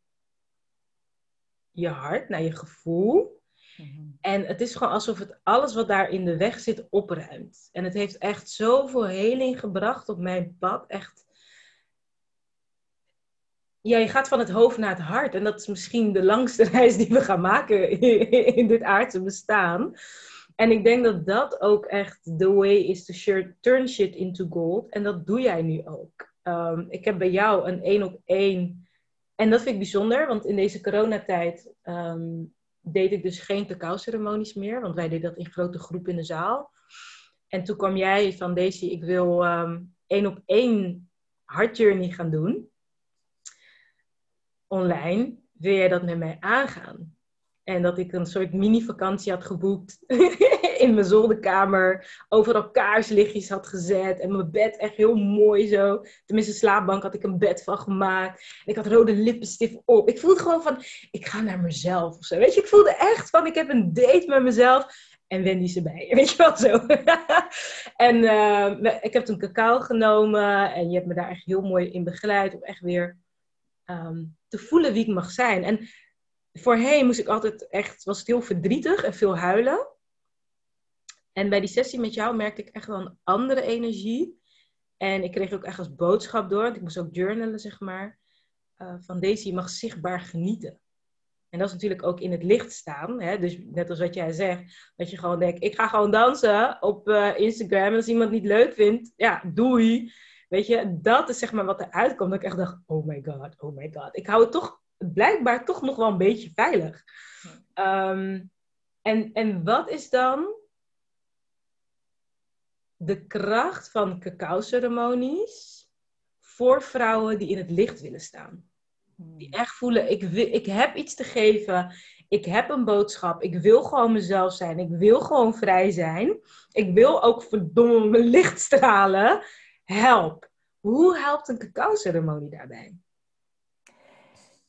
je hart, naar je gevoel. Mhm. En het is gewoon alsof het alles wat daar in de weg zit opruimt. En het heeft echt zoveel heling gebracht op mijn pad. Echt. Ja, je gaat van het hoofd naar het hart. En dat is misschien de langste reis die we gaan maken in dit aardse bestaan. En ik denk dat dat ook echt the way is to turn shit into gold. En dat doe jij nu ook. Um, ik heb bij jou een één op één. En dat vind ik bijzonder, want in deze coronatijd um, deed ik dus geen cacao-ceremonies meer. Want wij deden dat in grote groepen in de zaal. En toen kwam jij van Daisy, ik wil um, één op één journey gaan doen. Online. Wil jij dat met mij aangaan? En dat ik een soort mini-vakantie had geboekt in mijn zolderkamer. Overal kaarslichtjes had gezet. En mijn bed echt heel mooi zo. Tenminste, slaapbank had ik een bed van gemaakt. En ik had rode lippenstift op. Ik voelde gewoon van, ik ga naar mezelf of zo. Weet je, ik voelde echt van, ik heb een date met mezelf. En Wendy is erbij. Weet je wel zo. en uh, ik heb toen cacao genomen. En je hebt me daar echt heel mooi in begeleid. Om echt weer um, te voelen wie ik mag zijn. En voorheen moest ik altijd echt, was heel verdrietig en veel huilen. En bij die sessie met jou merkte ik echt wel een andere energie. En ik kreeg ook echt als boodschap door, want ik moest ook journalen, zeg maar. Uh, van deze, je mag zichtbaar genieten. En dat is natuurlijk ook in het licht staan. Hè? Dus net als wat jij zegt, dat je gewoon denkt, ik ga gewoon dansen op uh, Instagram. En als iemand niet leuk vindt, ja, doei. Weet je, dat is zeg maar wat eruit komt. Dat ik echt dacht, oh my god, oh my god. Ik hou het toch blijkbaar toch nog wel een beetje veilig. Ehm, en, en wat is dan de kracht van cacao-ceremonies voor vrouwen die in het licht willen staan? Die hmm. echt voelen, ik, wil, ik heb iets te geven, ik heb een boodschap, ik wil gewoon mezelf zijn, ik wil gewoon vrij zijn, ik wil ook verdomme mijn licht stralen. Help! Hoe helpt een cacao-ceremonie daarbij?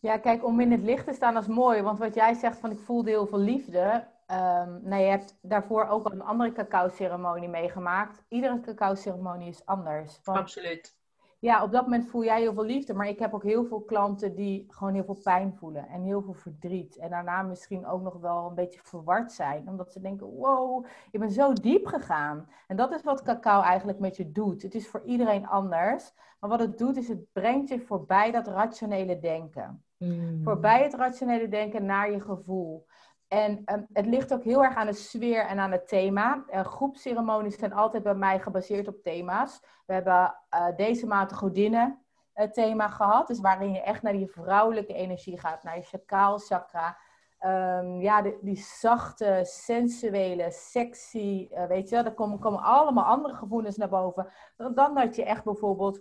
Ja, kijk, om in het licht te staan, dat is mooi. Want wat jij zegt van ik voelde heel veel liefde. Um, nou, je hebt daarvoor ook al een andere cacao-ceremonie meegemaakt. Iedere cacao-ceremonie is anders. Absoluut. Ja, op dat moment voel jij heel veel liefde. Maar ik heb ook heel veel klanten die gewoon heel veel pijn voelen. En heel veel verdriet. En daarna misschien ook nog wel een beetje verward zijn. Omdat ze denken, wow, je bent zo diep gegaan. En dat is wat cacao eigenlijk met je doet. Het is voor iedereen anders. Maar wat het doet, is het brengt je voorbij dat rationele denken. Mm. Voorbij het rationele denken naar je gevoel. En um, het ligt ook heel erg aan de sfeer en aan het thema. Uh, groepsceremonies zijn altijd bij mij gebaseerd op thema's. We hebben uh, deze maand de godinnen uh, thema gehad. Dus waarin je echt naar die vrouwelijke energie gaat. Naar je chakra chakra. Um, ja, de, die zachte, sensuele, sexy, weet je wel. Er komen, komen allemaal andere gevoelens naar boven. Dan dat je echt bijvoorbeeld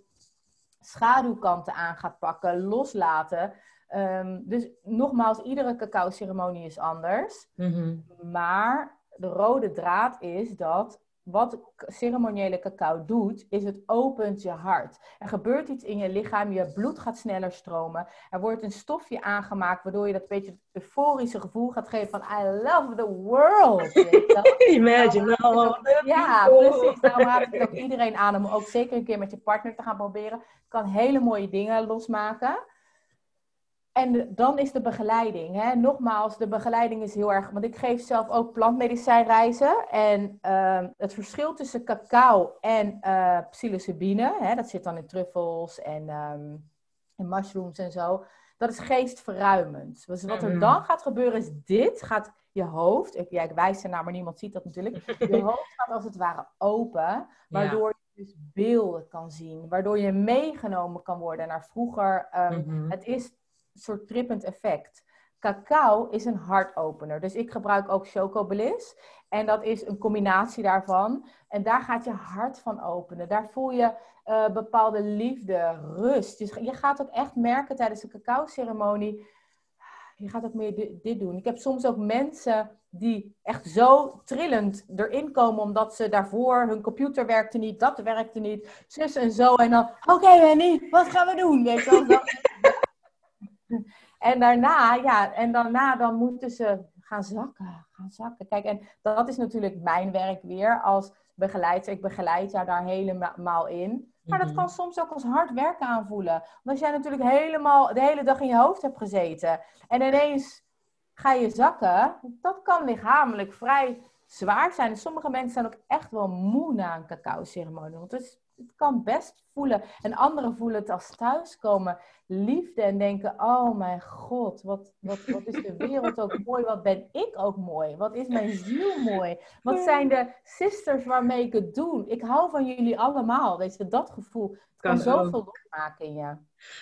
schaduwkanten aan gaat pakken, loslaten. Um, dus nogmaals, iedere cacao-ceremonie is anders. Mhm. Maar de rode draad is dat wat ceremoniële cacao doet, is het opent je hart. Er gebeurt iets in je lichaam, je bloed gaat sneller stromen. Er wordt een stofje aangemaakt, waardoor je dat beetje euforische gevoel gaat geven van I love the world. Imagine. Nou, ja, precies. Nou raad ik ook iedereen aan om ook zeker een keer met je partner te gaan proberen. Je kan hele mooie dingen losmaken. En dan is de begeleiding. Hè? Nogmaals, de begeleiding is heel erg. Want ik geef zelf ook plantmedicijnreizen. En ehm, het verschil tussen cacao en uh, psilocybine, hè, dat zit dan in truffels en, um, en mushrooms en zo. Dat is geestverruimend. Dus wat er mm. dan gaat gebeuren is dit. Gaat je hoofd, ik, ja, ik wijs ernaar, maar niemand ziet dat natuurlijk. Je hoofd gaat als het ware open. Waardoor je dus beelden kan zien. Waardoor je meegenomen kan worden naar vroeger. Um, Het is soort trippend effect. Cacao is een hartopener. Dus ik gebruik ook chocobliss. En dat is een combinatie daarvan. En daar gaat je hart van openen. Daar voel je uh, bepaalde liefde, rust. Dus je gaat ook echt merken tijdens de cacao-ceremonie. Je gaat ook meer dit doen. Ik heb soms ook mensen die echt zo trillend erin komen, omdat ze daarvoor, hun computer werkte niet, dat werkte niet, zus en zo. En dan, oké okay, wat gaan we doen? En daarna, ja, en daarna dan moeten ze gaan zakken, gaan zakken. Kijk, en dat is natuurlijk mijn werk weer als begeleider. Ik begeleid jou daar helemaal in. Maar dat mhm. kan soms ook als hard werken aanvoelen. Want als jij natuurlijk helemaal de hele dag in je hoofd hebt gezeten en ineens ga je zakken, dat kan lichamelijk vrij zwaar zijn. sommige mensen zijn ook echt wel moe na een cacao-ceremonie. Want het is het kan best voelen. En anderen voelen het als thuiskomen. Liefde en denken, oh mijn god, wat, wat, wat is de wereld ook mooi. Wat ben ik ook mooi. Wat is mijn ziel mooi. Wat zijn de sisters waarmee ik het doe. Ik hou van jullie allemaal. Weet je, dat gevoel. Het kan, kan zoveel losmaken in je.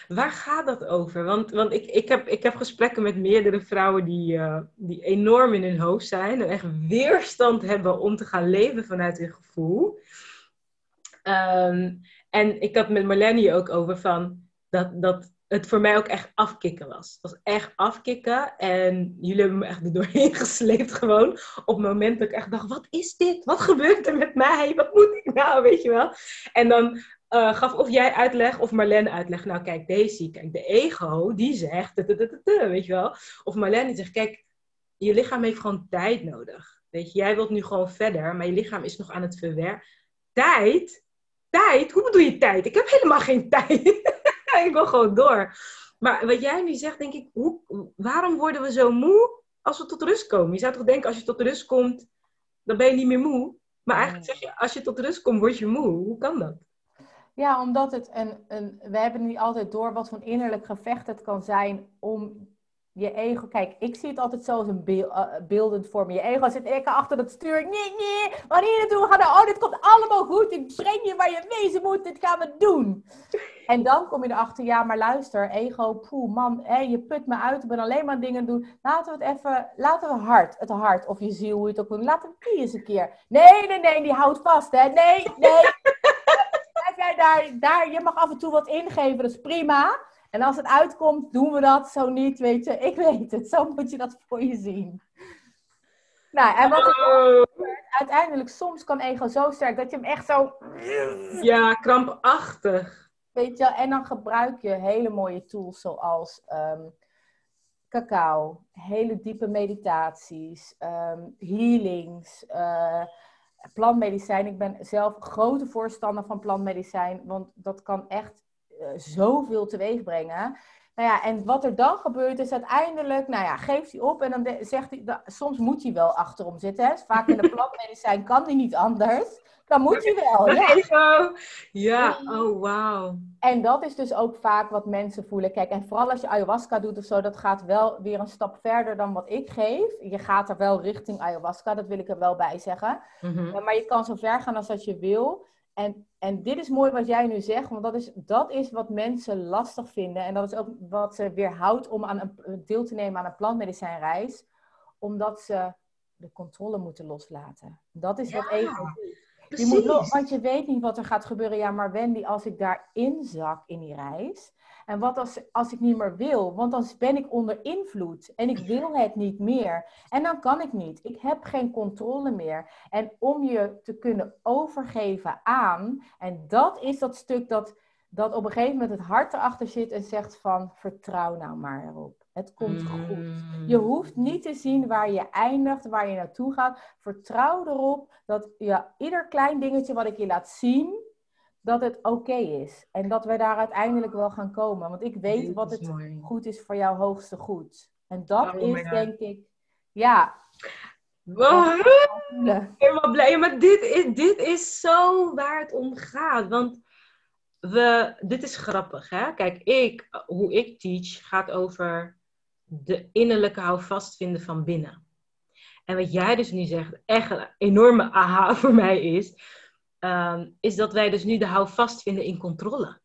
Waar gaat dat over? Want, want ik, ik, heb, ik heb gesprekken met meerdere vrouwen die, uh, die enorm in hun hoofd zijn. En echt weerstand hebben om te gaan leven vanuit hun gevoel. Ehm, en ik had met Marlene ook over van dat, dat het voor mij ook echt afkicken was. Het was echt afkicken. En jullie hebben me echt er doorheen gesleept gewoon. Op het moment dat ik echt dacht, wat is dit? Wat gebeurt er met mij? Wat moet ik nou? Weet je wel? En dan uh, gaf of jij uitleg of Marlene uitleg. Nou kijk, deze, kijk, de ego, die zegt, weet je wel? Of Marlene zegt, kijk, je lichaam heeft gewoon tijd nodig. Weet je, jij wilt nu gewoon verder, maar je lichaam is nog aan het verwerken. Tijd Tijd? Hoe bedoel je tijd? Ik heb helemaal geen tijd. ik wil gewoon door. Maar wat jij nu zegt, denk ik, hoe, waarom worden we zo moe als we tot rust komen? Je zou toch denken, als je tot rust komt, dan ben je niet meer moe. Maar eigenlijk zeg je, als je tot rust komt, word je moe. Hoe kan dat? Ja, omdat het een, een, we hebben niet altijd door wat voor innerlijk gevecht het kan zijn om je ego, kijk, ik zie het altijd zo als een uh, beeldend vorm. Je ego zit ik achter het stuur. Nee, nee, waar hier naartoe gaan? Oh, dit komt allemaal goed. Ik breng je waar je wezen moet. Dit gaan we doen. En dan kom je erachter, ja, maar luister, ego, poeh, man, hé, je put me uit. Ik ben alleen maar dingen doen. Laten we het even, laten we hart, het hart of je ziel, hoe je het ook wil. Laten we die eens een keer. Nee, nee, nee, die houdt vast, hè. Nee, nee. Blijf jij daar, daar, je mag af en toe wat ingeven, dat is prima. En als het uitkomt, doen we dat. Zo niet, weet je. Ik weet het. Zo moet je dat voor je zien. Nou, en wat oh. uiteindelijk, soms kan ego zo sterk dat je hem echt zo... Ja, krampachtig. Weet je, en dan gebruik je hele mooie tools zoals um, cacao, hele diepe meditaties, um, healings, uh, plantmedicijn. Ik ben zelf grote voorstander van plantmedicijn, want dat kan echt zoveel teweeg brengen. Nou ja, en wat er dan gebeurt is uiteindelijk, nou ja, geeft hij op en dan zegt hij, soms moet hij wel achterom zitten. Hè? Vaak in de plantmedicijn kan hij niet anders. Dan moet hij wel. Ja, ja. oh wauw. En dat is dus ook vaak wat mensen voelen. Kijk, en vooral als je ayahuasca doet of zo, dat gaat wel weer een stap verder dan wat ik geef. Je gaat er wel richting ayahuasca, dat wil ik er wel bij zeggen. Mhm. Maar je kan zo ver gaan als dat je wil. En, en dit is mooi wat jij nu zegt, want dat is, dat is wat mensen lastig vinden. En dat is ook wat ze weerhoudt om aan een, deel te nemen aan een plantmedicijnreis. Omdat ze de controle moeten loslaten. Dat is wat even. Je moet, want je weet niet wat er gaat gebeuren. Ja, maar Wendy, als ik daarin zak in die reis, en wat als, als ik niet meer wil? Want dan ben ik onder invloed en ik wil het niet meer. En dan kan ik niet. Ik heb geen controle meer. En om je te kunnen overgeven aan, en dat is dat stuk dat, dat op een gegeven moment het hart erachter zit en zegt van vertrouw nou maar erop. Het komt goed. Je mm. hoeft niet te zien waar je eindigt, waar je naartoe gaat. Vertrouw erop dat ja, ieder klein dingetje wat ik je laat zien, dat het oké is. En dat we daar uiteindelijk wel gaan komen. Want ik weet wat het mooi. goed is voor jouw hoogste goed. En dat Oh is denk ik, ja, Wow, helemaal blij. Maar dit is, dit is zo waar het om gaat. Want we, dit is grappig, hè? Kijk, ik, hoe ik teach, gaat over de innerlijke houvast vinden van binnen. En wat jij dus nu zegt, echt een enorme aha voor mij is, ehm, is dat wij dus nu de houvast vinden in controle.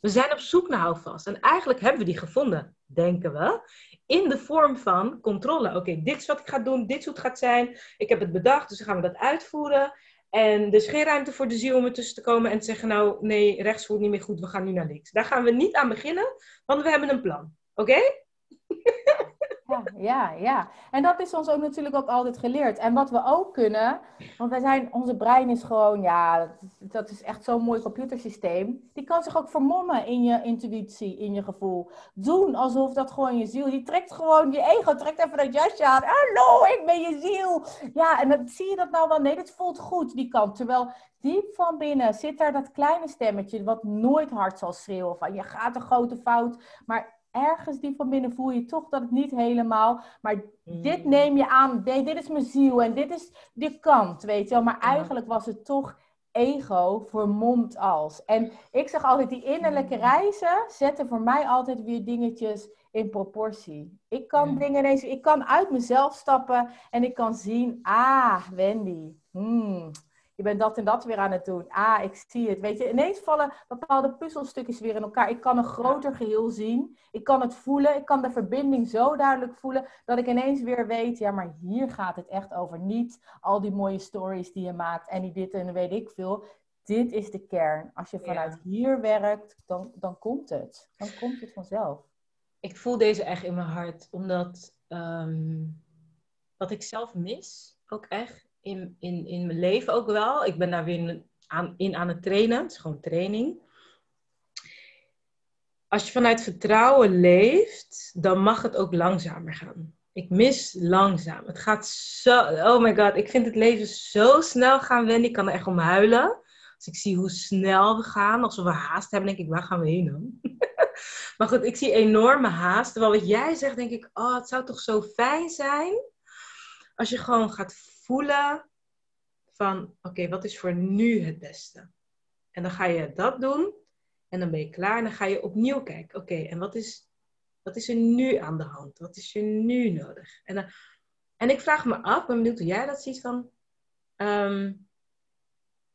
We zijn op zoek naar houvast. En eigenlijk hebben we die gevonden, denken we, in de vorm van controle. Oké, dit is wat ik ga doen, dit is hoe het gaat zijn. Ik heb het bedacht, dus dan gaan we dat uitvoeren. En er is geen ruimte voor de ziel om ertussen te komen en te zeggen, nou nee, rechts voelt niet meer goed, we gaan nu naar links. Daar gaan we niet aan beginnen, want we hebben een plan. Oké? Ja, ja, ja. En dat is ons ook natuurlijk ook altijd geleerd. En wat we ook kunnen, want wij zijn, onze brein is gewoon, ja, dat is, dat echt zo'n mooi computersysteem. Die kan zich ook vermommen in je intuïtie, in je gevoel. Doen alsof dat gewoon je ziel, die trekt gewoon, je ego trekt even dat jasje aan. Hallo, ik ben je ziel. Ja, en dan zie je dat nou wel, nee, dit voelt goed, die kant. Terwijl diep van binnen zit daar dat kleine stemmetje, wat nooit hard zal schreeuwen van, je gaat een grote fout. Maar ergens diep van binnen voel je toch dat het niet helemaal. Maar dit neem je aan. Nee, dit is mijn ziel en dit is de kant, weet je wel. Maar eigenlijk was het toch ego vermomd als. En ik zeg altijd, die innerlijke reizen zetten voor mij altijd weer dingetjes in proportie. Ik kan Ja. dingen ineens, ik kan uit mezelf stappen en ik kan zien, ah, Wendy, hmm, je bent dat en dat weer aan het doen. Ah, ik zie het. Weet je, ineens vallen bepaalde puzzelstukjes weer in elkaar. Ik kan een groter geheel zien. Ik kan het voelen. Ik kan de verbinding zo duidelijk voelen dat ik ineens weer weet, ja, maar hier gaat het echt over. Niet al die mooie stories die je maakt en die dit en weet ik veel. Dit is de kern. Als je Ja. vanuit hier werkt, dan, dan komt het. Dan komt het vanzelf. Ik voel deze echt in mijn hart, omdat ehm, wat ik zelf mis, ook echt in, in, in mijn leven ook wel. Ik ben daar weer aan, in aan het trainen. Het is gewoon training. Als je vanuit vertrouwen leeft, dan mag het ook langzamer gaan. Ik mis langzaam. Het gaat zo. Oh my god, ik vind het leven zo snel gaan, Wendy. Ik kan er echt om huilen. Als ik zie hoe snel we gaan, alsof we haast hebben, denk ik, waar gaan we heen dan? maar goed, ik zie enorme haast. Terwijl wat jij zegt, denk ik, oh, het zou toch zo fijn zijn als je gewoon gaat voelen van, oké, wat is voor nu het beste? En dan ga je dat doen en dan ben je klaar en dan ga je opnieuw kijken, oké, en wat is, wat is er nu aan de hand? Wat is er nu nodig? En, dan, en ik vraag me af, ben benieuwd hoe jij dat ziet van, ehm,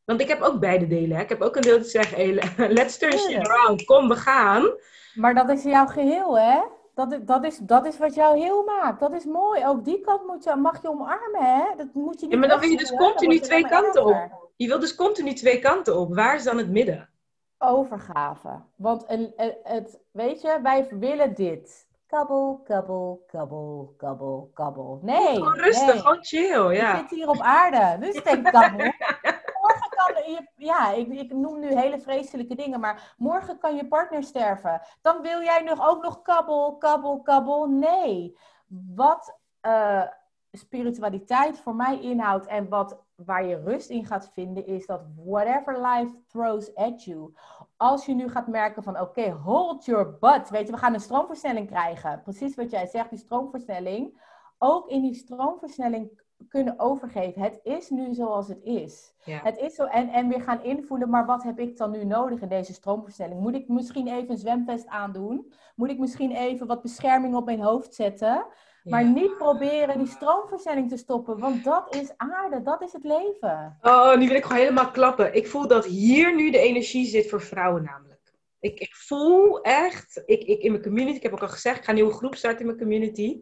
want ik heb ook beide delen. Hè? Ik heb ook een deel dat zegt, hey, let's turn shit around, kom, we gaan. Maar dat is jouw geheel, hè? Dat is, dat, is, dat is wat jouw heel maakt. Dat is mooi. Ook die kant moet je, mag je omarmen, hè? Dat moet je niet Ja, maar dan wil je dus continu wordt twee kanten erger. Je wilt dus continu twee kanten op. Waar is dan het midden? Overgave. Want een, het, weet je, wij willen dit. Kabbel, kabbel, kabbel, kabbel, kabbel. Nee. Gewoon rustig, nee. gewoon chill, Je ja. zit hier op aarde, dus geen kabbel. Je, ja, ik, ik noem nu hele vreselijke dingen, maar morgen kan je partner sterven. Dan wil jij nog ook nog kabbel, kabbel, kabbel. Nee. Wat eh, spiritualiteit voor mij inhoudt en wat, waar je rust in gaat vinden, is dat whatever life throws at you. Als je nu gaat merken van oké, hold your butt. Weet je, we gaan een stroomversnelling krijgen. Precies wat jij zegt, die stroomversnelling. Ook in die stroomversnelling kunnen overgeven. Het is nu zoals het is. Ja. Het is zo, en, en weer gaan invoelen, maar wat heb ik dan nu nodig in deze stroomversnelling? Moet ik misschien even een zwemvest aandoen? Moet ik misschien even wat bescherming op mijn hoofd zetten? Maar Ja. niet proberen die stroomversnelling te stoppen, want dat is aarde, dat is het leven. Oh, nu wil ik gewoon helemaal klappen. Ik voel dat hier nu de energie zit voor vrouwen namelijk. Ik, ik voel echt, ik, ik in mijn community, ik heb ook al gezegd, ik ga een nieuwe groep starten in mijn community.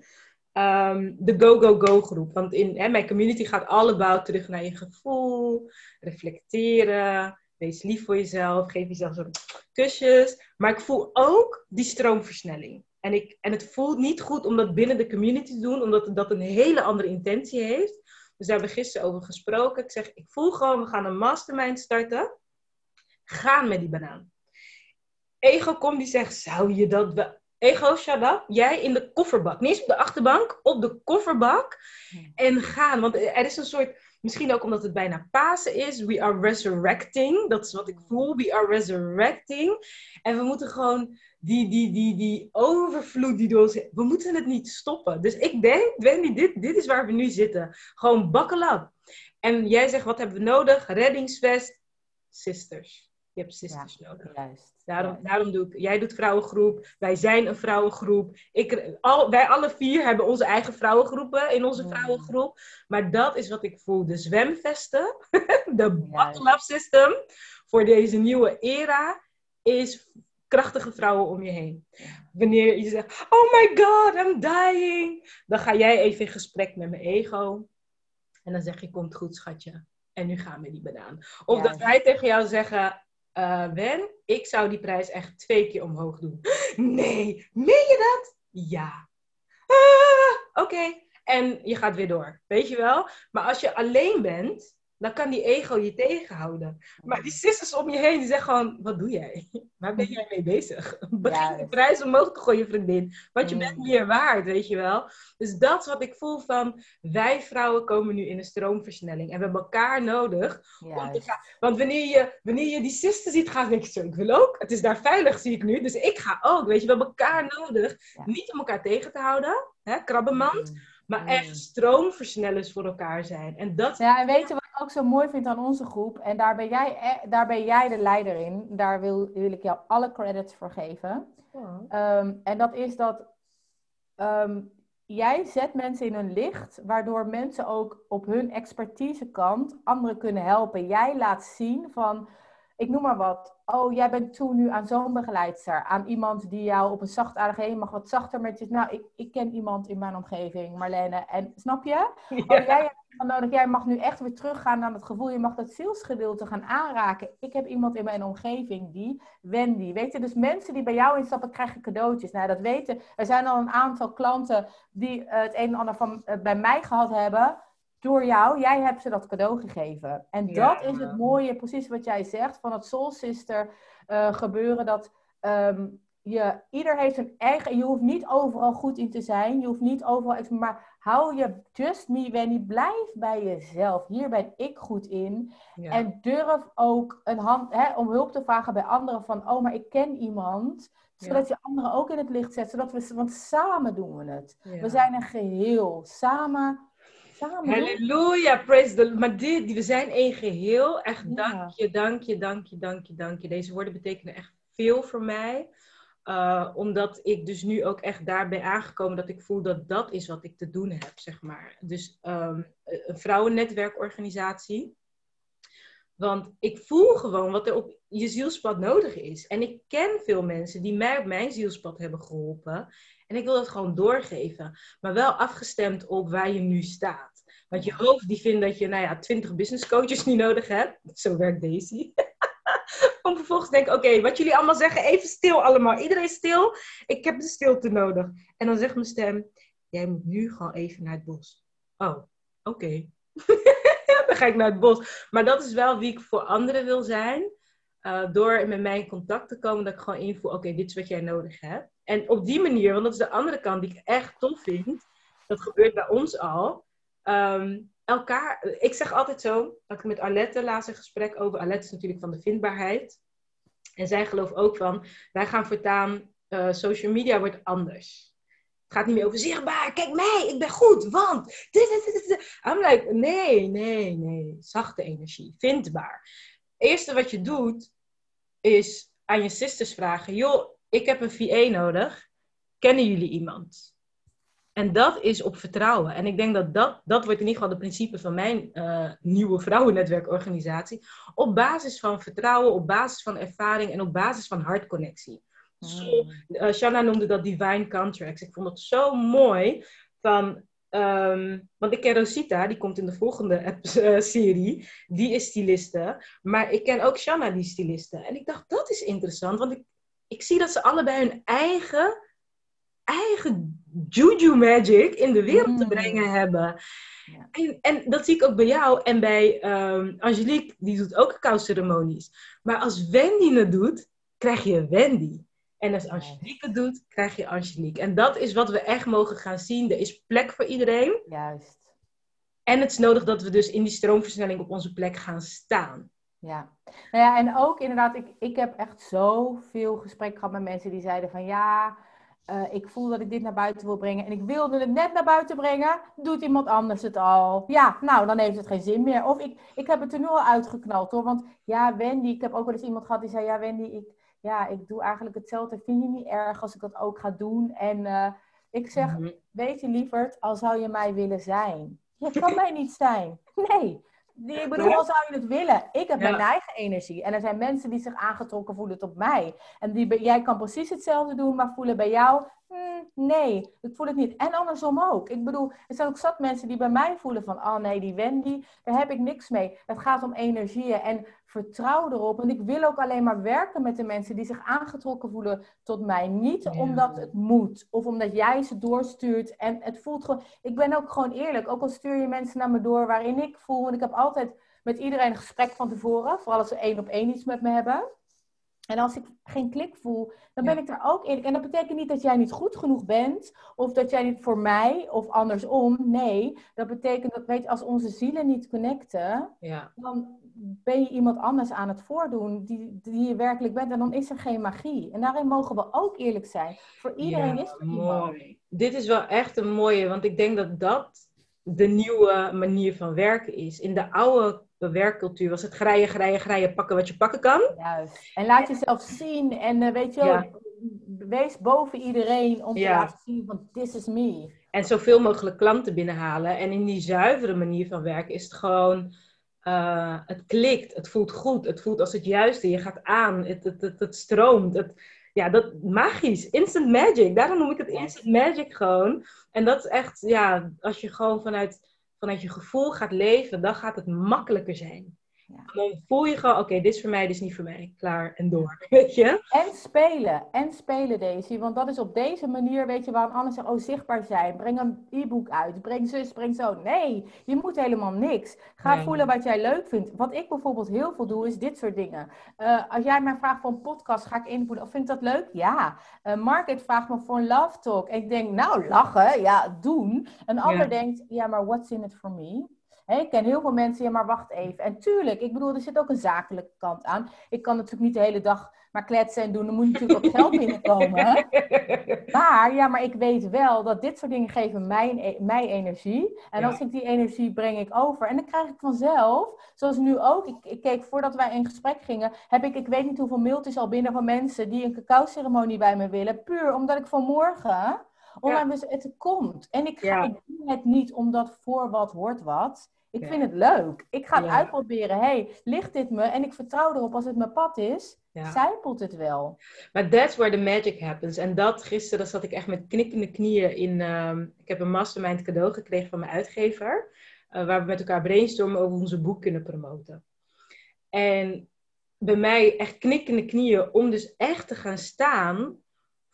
Ehm, de Go Go Go groep. Want in hè, mijn community gaat all about terug naar je gevoel, reflecteren, wees lief voor jezelf, geef jezelf zo'n kusjes. Maar ik voel ook die stroomversnelling. En, ik, en het voelt niet goed om dat binnen de community te doen, omdat dat een hele andere intentie heeft. Dus daar hebben we gisteren over gesproken. Ik zeg, ik voel gewoon, we gaan een mastermind starten. Gaan met die banaan. Ego komt die zegt, zou je dat... wel- ego, up. Jij in de kofferbak. Niet eens op de achterbank, op de kofferbak. En gaan. Want er is een soort, misschien ook omdat het bijna Pasen is. We are resurrecting. Dat is wat ik voel. We are resurrecting. En we moeten gewoon die, die, die, die overvloed die door ons... We moeten het niet stoppen. Dus ik denk, Wendy, dit, dit is waar we nu zitten. Gewoon buckle up. En jij zegt, wat hebben we nodig? Reddingsvest, sisters. Je hebt sisters nodig. Juist. Daarom, daarom doe ik, jij doet vrouwengroep, wij zijn een vrouwengroep. Ik, al, wij alle vier hebben onze eigen vrouwengroepen in onze vrouwengroep. Maar dat is wat ik voel. De zwemvesten, de buckle-up system voor deze nieuwe era is krachtige vrouwen om je heen. Wanneer je zegt, oh my god, I'm dying. Dan ga jij even in gesprek met mijn ego. En dan zeg je, komt goed schatje. En nu gaan we die banaan. Of dat wij tegen jou zeggen, eh Wen, ik zou die prijs echt twee keer omhoog doen. Nee, meen je dat? Ja. Ah, Oké. En je gaat weer door. Weet je wel? Maar als je alleen bent, dan kan die ego je tegenhouden. Maar die sisters om je heen, die zeggen gewoon, wat doe jij? Waar ben jij mee bezig? Begin de prijs omhoog te gooien, vriendin. Want je Mm. bent meer waard, weet je wel? Dus dat is wat ik voel van, wij vrouwen komen nu in een stroomversnelling. En we hebben elkaar nodig om te gaan. Want wanneer je, wanneer je die sister ziet gaan, denk je zo, ik wil ook. Het is daar veilig, zie ik nu. Dus ik ga ook, weet je. We hebben elkaar nodig. Ja. Niet om elkaar tegen te houden, hè, krabbenmand. Mm. Maar Mm. echt stroomversnellers voor elkaar zijn. En dat Ja, en wat ik ook zo mooi vind aan onze groep? En daar ben jij, e- daar ben jij de leider in. Daar wil, wil ik jou alle credits voor geven. Ehm, en dat is dat ehm, jij zet mensen in hun licht, waardoor mensen ook op hun expertisekant anderen kunnen helpen. Jij laat zien van, ik noem maar wat. Oh, jij bent toe nu aan zo'n begeleidster. Aan iemand die jou op een zachtaardige heen mag wat zachter met je. Nou, ik, ik ken iemand in mijn omgeving, Marlene. En snap je? Oh, jij iemand nodig. Jij mag nu echt weer teruggaan naar het gevoel. Je mag dat zielsgedeelte gaan aanraken. Ik heb iemand in mijn omgeving die, Wendy. Weet je, dus mensen die bij jou instappen krijgen cadeautjes. Nou, dat weten. Er zijn al een aantal klanten die het een en ander van eh, bij mij gehad hebben. Door jou. Jij hebt ze dat cadeau gegeven. En Ja. dat is het mooie, precies wat jij zegt, van het Soul Sister eh, gebeuren. Dat ehm, je, ieder heeft een eigen. Je hoeft niet overal goed in te zijn. Je hoeft niet overal. Maar hou je just me, Wendy. Blijf bij jezelf. Hier ben ik goed in. Ja. En durf ook een hand, hè, om hulp te vragen bij anderen. Van, oh, maar ik ken iemand. Zodat je anderen ook in het licht zet. Zodat we, want samen doen we het. Ja. We zijn een geheel. Samen. Samen. Halleluja, praise the Maar dit, we zijn één geheel. Echt dank je, dank je, dank je, dank je, dank je. Deze woorden betekenen echt veel voor mij. Uh, omdat ik dus nu ook echt daar ben aangekomen dat ik voel dat dat is wat ik te doen heb, zeg maar. Dus um, een vrouwennetwerkorganisatie. Want ik voel gewoon wat er op je zielspad nodig is. En ik ken veel mensen die mij op mijn zielspad hebben geholpen. En ik wil dat gewoon doorgeven. Maar wel afgestemd op waar je nu staat. Want je hoofd die vindt dat je, nou ja, 20 business coaches niet nodig hebt. Zo werkt Daisy. Om vervolgens te denken, oké, wat jullie allemaal zeggen, even stil allemaal. Iedereen stil. Ik heb de stilte nodig. En dan zegt mijn stem, jij moet nu gewoon even naar het bos. Oh, oké. Dan ga ik naar het bos. Maar dat is wel wie ik voor anderen wil zijn. Uh, door met mij in contact te komen, dat ik gewoon invoel, oké, dit is wat jij nodig hebt. En op die manier, want dat is de andere kant die ik echt tof vind. Dat gebeurt bij ons al. Um, elkaar, ik zeg altijd zo, dat ik met Arlette laatst een gesprek over, Arlette is natuurlijk van de vindbaarheid. En zij gelooft ook van, wij gaan voortaan, uh, social media wordt anders. Het gaat niet meer over zichtbaar, kijk mij, ik ben goed, want... I'm like, nee, nee, nee, zachte energie, vindbaar. Het eerste wat je doet, is aan je sisters vragen, joh, ik heb een VA nodig, kennen jullie iemand? En dat is op vertrouwen. En ik denk dat dat, dat wordt in ieder geval de principe van mijn uh, nieuwe vrouwennetwerkorganisatie. Op basis van vertrouwen, op basis van ervaring en op basis van hartconnectie. Zo, uh, Shanna noemde dat divine contracts. Ik vond het zo mooi. Van, um, want ik ken Rosita, die komt in de volgende uh, serie. Die is styliste. Maar ik ken ook Shanna, die styliste. En ik dacht, dat is interessant. Want ik, ik zie dat ze allebei hun eigen eigen juju magic in de wereld te brengen hebben. Ja. En, en, dat zie ik ook bij jou en bij um, Angelique, die doet ook cacao-ceremonies. Maar als Wendy het doet, krijg je Wendy. En als Angelique het doet, krijg je Angelique. En dat is wat we echt mogen gaan zien. Er is plek voor iedereen. Juist. En het is nodig dat we dus in die stroomversnelling op onze plek gaan staan. Ja, nou ja, en ook inderdaad, ik, ik heb echt zoveel gesprekken gehad met mensen die zeiden van ja, uh, ik voel dat ik dit naar buiten wil brengen en ik wilde het net naar buiten brengen, doet iemand anders het al. Ja, nou, dan heeft het geen zin meer. Of ik, ik heb het er nu al uitgeknald hoor, want ja, Wendy, ik heb ook wel eens iemand gehad die zei, ja Wendy, ik, ja, ik doe eigenlijk hetzelfde, vind je niet erg als ik dat ook ga doen? En uh, ik zeg, mm weet je lieverd, al zou je mij willen zijn. Je kan mij niet zijn. Nee, ik bedoel, al zou je het willen. Ik heb mijn eigen energie. En er zijn mensen die zich aangetrokken voelen tot mij. En die, jij kan precies hetzelfde doen, maar voelen bij jou, nee, ik voel het niet. En andersom ook. Ik bedoel, er zijn ook zat mensen die bij mij voelen van, oh nee, die Wendy, daar heb ik niks mee. Het gaat om energieën. En vertrouw erop. En ik wil ook alleen maar werken met de mensen die zich aangetrokken voelen tot mij. Niet omdat het moet of omdat jij ze doorstuurt. En het voelt gewoon. Ik ben ook gewoon eerlijk. Ook al stuur je mensen naar me door waarin ik voel. En ik heb altijd met iedereen een gesprek van tevoren. Vooral als ze één op één iets met me hebben. En als ik geen klik voel, dan ben ik er ook eerlijk. En dat betekent niet dat jij niet goed genoeg bent, of dat jij niet voor mij, of andersom. Nee, dat betekent dat, weet je, als onze zielen niet connecten, ja. dan ben je iemand anders aan het voordoen die, die je werkelijk bent. En dan is er geen magie. En daarin mogen we ook eerlijk zijn. Voor iedereen is er mooi. Dit is wel echt een mooie, want ik denk dat dat de nieuwe manier van werken is. In de oude werkcultuur was het grijen, grijen, grijen, pakken wat je pakken kan. Juist. En laat jezelf zien en uh, weet je wel, wees boven iedereen om te laten zien van this is me. En zoveel mogelijk klanten binnenhalen. En in die zuivere manier van werken is het gewoon, uh, het klikt, het voelt goed, het voelt als het juiste, je gaat aan, het, het, het, het stroomt. Het, ja, dat magisch, instant magic. Daarom noem ik het instant magic gewoon. En dat is echt, ja, als je gewoon vanuit vanuit je gevoel gaat leven, dan gaat het makkelijker zijn. Ja. Dan voel je gewoon, oké, dit is voor mij, dit is niet voor mij. Klaar en door, weet je? En spelen, en spelen Daisy. Want dat is op deze manier, weet je, waarom anders zegt, oh, zichtbaar zijn. Breng een e-book uit, breng zus, breng zo. Nee, je moet helemaal niks. Ga voelen wat jij leuk vindt. Wat ik bijvoorbeeld heel veel doe, is dit soort dingen. Uh, als jij mij vraagt voor een podcast, ga ik invoeren. Of vind je dat leuk? Ja. Uh, Market vraagt me voor een love talk. En ik denk, nou, lachen, ja, doen. Een ander denkt, ja, maar what's in it for me? Ik ken heel veel mensen, ja, maar wacht even. En tuurlijk, ik bedoel, er zit ook een zakelijke kant aan. Ik kan natuurlijk niet de hele dag maar kletsen en doen. Er moet natuurlijk ook geld binnenkomen. Maar, ja, maar ik weet wel dat dit soort dingen geven mij, e-, mij energie. En als ik die energie breng ik over. En dan krijg ik vanzelf, zoals nu ook. Ik, ik keek voordat wij in gesprek gingen, heb ik, ik weet niet hoeveel mailtjes al binnen van mensen die een cacao-ceremonie bij me willen. Puur omdat ik vanmorgen... Omdat het komt. En ik, ga, ik doe het niet omdat voor wat wordt wat. Ik vind het leuk. Ik ga het uitproberen. hey, ligt dit me? En ik vertrouw erop als het mijn pad is, ja. zijpelt het wel. Maar that's where the magic happens. En dat gisteren zat ik echt met knikkende knieën in. Ehm, ik heb een mastermind cadeau gekregen van mijn uitgever. Uh, waar we met elkaar brainstormen over onze boek kunnen promoten. En bij mij echt knikkende knieën om dus echt te gaan staan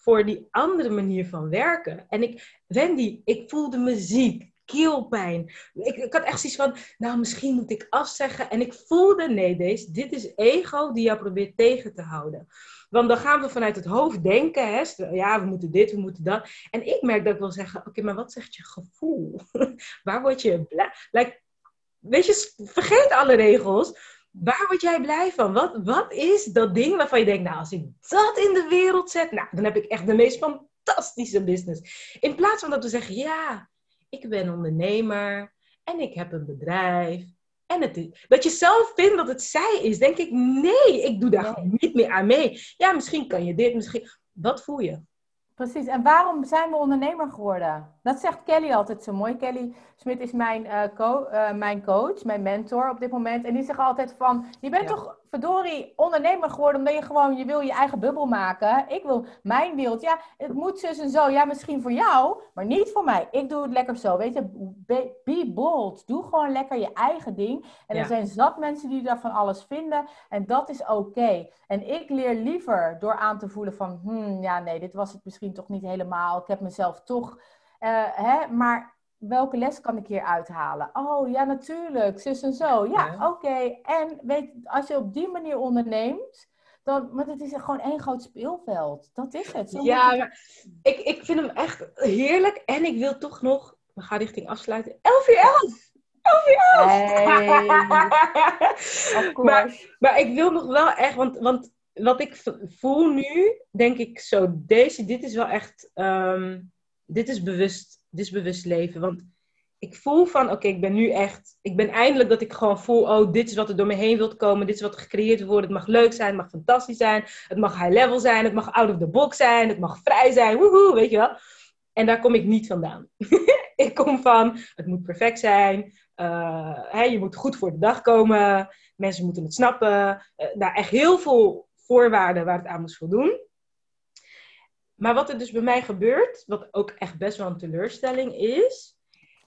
voor die andere manier van werken. En ik, Wendy, ik voelde me ziek keelpijn. Ik, ik had echt zoiets van, nou misschien moet ik afzeggen. En ik voelde, nee, deze, dit is ego die jou probeert tegen te houden. Want dan gaan we vanuit het hoofd denken, hè, ja, we moeten dit, we moeten dat. En ik merk dat ik wil zeggen, oké, maar wat zegt je gevoel? Waar word je blij? Like, weet je, vergeet alle regels. Waar word jij blij van? Wat, wat is dat ding waarvan je denkt, nou, als ik dat in de wereld zet, nou, dan heb ik echt de meest fantastische business. In plaats van dat we zeggen, ja, ik ben ondernemer en ik heb een bedrijf. En het dat je zelf vindt dat het zij is, denk ik, nee, ik doe daar niet meer aan mee. Ja, misschien kan je dit, misschien. Wat voel je? Precies. En waarom zijn we ondernemer geworden? Dat zegt Kelly altijd zo mooi. Kelly Smit is mijn, uh, mijn coach, mijn mentor op dit moment. En die zegt altijd van, je bent toch verdorie ondernemer geworden omdat je gewoon, je wil je eigen bubbel maken. Ik wil mijn wereld. Ja, het moet zus en zo. Ja, misschien voor jou, maar niet voor mij. Ik doe het lekker zo. Weet je, be, bold. Doe gewoon lekker je eigen ding. En er zijn zat mensen die daarvan alles vinden. En dat is oké. En ik leer liever door aan te voelen van, hmm, ja, nee, dit was het misschien toch niet helemaal. Ik heb mezelf toch, hè, maar welke les kan ik hier uithalen? Oh ja, natuurlijk, zus en zo. Ja, oké. En weet, als je op die manier onderneemt, dan, want het is gewoon één groot speelveld. Dat is het. Zo ja, maar ik, ik vind hem echt heerlijk. En ik wil toch nog, we gaan richting afsluiten, 11 uur 11! 11 uur 11! maar, maar ik wil nog wel echt, want, want wat ik voel nu, denk ik zo, deze, dit is wel echt, um, dit is bewust, dit is bewust leven. Want ik voel van, oké, ik ben nu echt, ik ben eindelijk dat ik gewoon voel, oh, dit is wat er door me heen wilt komen, dit is wat er gecreëerd wordt, het mag leuk zijn, het mag fantastisch zijn, het mag high level zijn, het mag out of the box zijn, het mag vrij zijn, woehoe, weet je wel. En daar kom ik niet vandaan. ik kom van, het moet perfect zijn, hè, je moet goed voor de dag komen, mensen moeten het snappen. Uh, nou, echt heel veel voorwaarden waar het aan moet voldoen. Maar wat er dus bij mij gebeurt, wat ook echt best wel een teleurstelling is,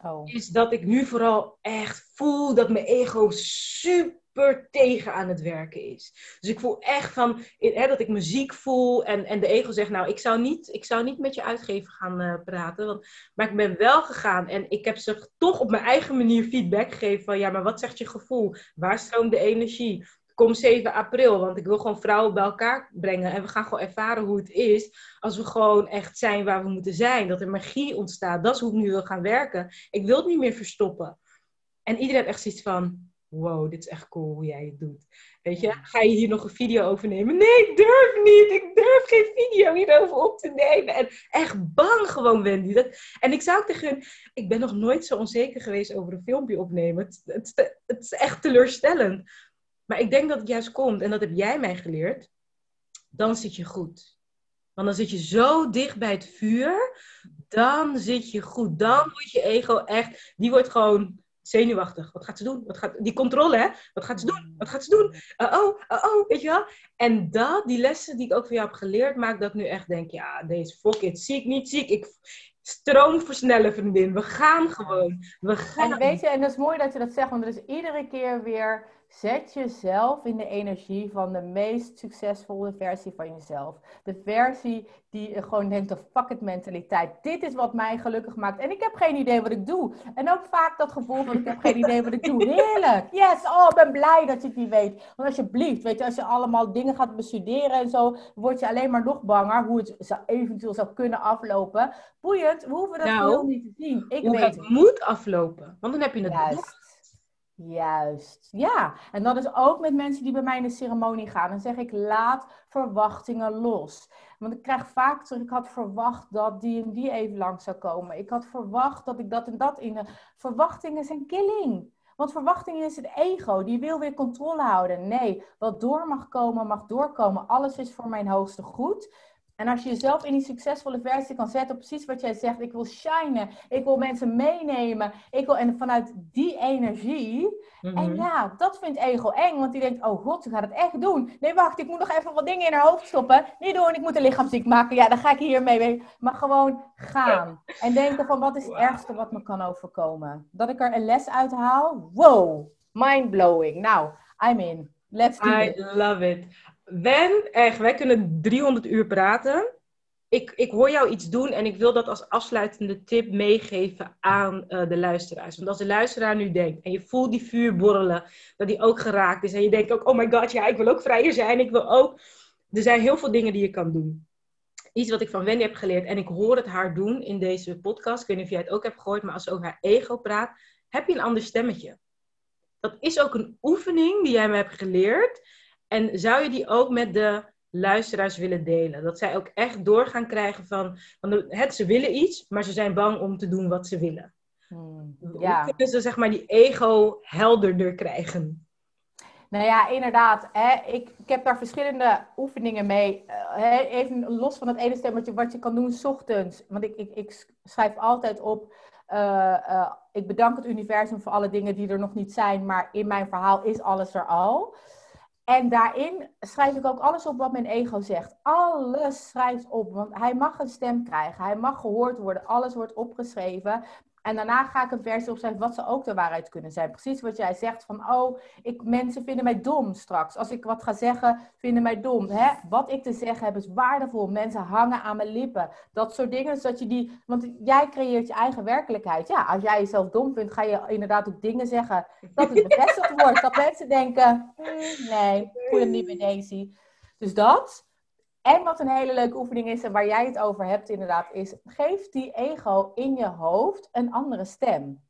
oh. is dat ik nu vooral echt voel dat mijn ego super tegen aan het werken is. Dus ik voel echt van, hè, dat ik muziek voel en, en de ego zegt, nou, ik zou niet, ik zou niet met je uitgever gaan uh, praten. Want, maar ik ben wel gegaan en ik heb ze toch op mijn eigen manier feedback gegeven van, ja, maar wat zegt je gevoel? Waar stroomt de energie? Kom 7 april, want ik wil gewoon vrouwen bij elkaar brengen. En we gaan gewoon ervaren hoe het is als we gewoon echt zijn waar we moeten zijn. Dat er magie ontstaat. Dat is hoe ik nu wil gaan werken. Ik wil het niet meer verstoppen. En iedereen heeft echt zoiets van, wow, dit is echt cool hoe jij het doet. Weet je, ga je hier nog een video over nemen? Nee, ik durf niet. Ik durf geen video hierover op te nemen. En echt bang gewoon, Wendy. En ik zou tegen hun, ik ben nog nooit zo onzeker geweest over een filmpje opnemen. Het, het is echt teleurstellend. Maar ik denk dat het juist komt, en dat heb jij mij geleerd, dan zit je goed. Want dan zit je zo dicht bij het vuur, dan zit je goed. Dan wordt je ego echt, die wordt gewoon zenuwachtig. Wat gaat ze doen? Wat gaat, die controle, hè? Wat gaat ze doen? Wat gaat ze doen? Uh oh, uh oh, weet je wel? En dat, die lessen die ik ook van jou heb geleerd, maakt dat ik nu echt denk, ja, deze fuck it, ziek, niet ziek. Ik stroom versnellen, vriendin. We gaan gewoon. We gaan. En weet je, en dat is mooi dat je dat zegt, want er is iedere keer weer Zet jezelf in de energie van de meest succesvolle versie van jezelf. De versie die gewoon denkt, de fuck it mentaliteit. Dit is wat mij gelukkig maakt. En ik heb geen idee wat ik doe. En ook vaak dat gevoel van, ik heb geen idee wat ik doe. Heerlijk. Yes, oh, ik ben blij dat je het niet weet. Want alsjeblieft, weet je, als je allemaal dingen gaat bestuderen en zo, word je alleen maar nog banger hoe het zou, eventueel zou kunnen aflopen. Boeiend, we hoeven dat nou, niet te zien. Ik hoe weet het moet aflopen. Want dan heb je het Juist. Juist, ja. En dat is ook met mensen die bij mij in de ceremonie gaan. Dan zeg ik, laat verwachtingen los. Want ik krijg vaak terug, ik had verwacht dat die en die even lang zou komen. Ik had verwacht dat ik dat en dat in... Verwachtingen zijn killing. Want verwachtingen is het ego, die wil weer controle houden. Nee, wat door mag komen, mag doorkomen. Alles is voor mijn hoogste goed. En als je jezelf in die succesvolle versie kan zetten, precies wat jij zegt, ik wil shinen, ik wil mensen meenemen, ik wil, en vanuit die energie, en mhm. ja, dat vindt ego eng, want die denkt, oh god, ze gaat het echt doen. Nee, wacht, ik moet nog even wat dingen in haar hoofd stoppen. Niet doen, ik moet een lichaamsziek maken, ja, dan ga ik hiermee mee. Maar gewoon gaan. En denken van, wat is het ergste wat me kan overkomen? Dat ik er een les uit haal? Wow, mind blowing. Nou, I'm in. Let's do it. I love it. Wen, echt, wij kunnen 300 uur praten. Ik, ik hoor jou iets doen en ik wil dat als afsluitende tip meegeven aan uh, de luisteraars. Want als de luisteraar nu denkt en je voelt die vuur borrelen, dat die ook geraakt is. En je denkt ook, oh my god, ja, ik wil ook vrijer zijn. Ik wil ook... Er zijn heel veel dingen die je kan doen. Iets wat ik van Wendy heb geleerd en ik hoor het haar doen in deze podcast. Ik weet niet of jij het ook hebt gehoord, maar als ze over haar ego praat, heb je een ander stemmetje. Dat is ook een oefening die jij me hebt geleerd en zou je die ook met de luisteraars willen delen? Dat zij ook echt door gaan krijgen van, van het, ze willen iets, maar ze zijn bang om te doen wat ze willen. Hmm, ja. Hoe kunnen ze zeg maar die ego helderder krijgen? Nou ja, inderdaad. Hè, ik, ik heb daar verschillende oefeningen mee. Uh, even los van het ene stemmetje wat je kan doen s ochtends. Want ik, ik, ik schrijf altijd op. Uh, uh, ik bedank het universum voor alle dingen die er nog niet zijn. Maar in mijn verhaal is alles er al. En daarin schrijf ik ook alles op wat mijn ego zegt. Alles schrijft op, want hij mag een stem krijgen. Hij mag gehoord worden. Alles wordt opgeschreven. En daarna ga ik een versie opschrijven wat ze ook de waarheid kunnen zijn. Precies wat jij zegt van, oh, ik, mensen vinden mij dom straks. Als ik wat ga zeggen, vinden mij dom. Hè? Wat ik te zeggen heb is waardevol. Mensen hangen aan mijn lippen. Dat soort dingen, zodat je die... Want jij creëert je eigen werkelijkheid. Ja, als jij jezelf dom vindt, ga je inderdaad ook dingen zeggen dat het bevestigd wordt. Dat mensen denken, hm, nee, voel hem niet bij Daisy. Dus dat. En wat een hele leuke oefening is en waar jij het over hebt inderdaad, is geef die ego in je hoofd een andere stem.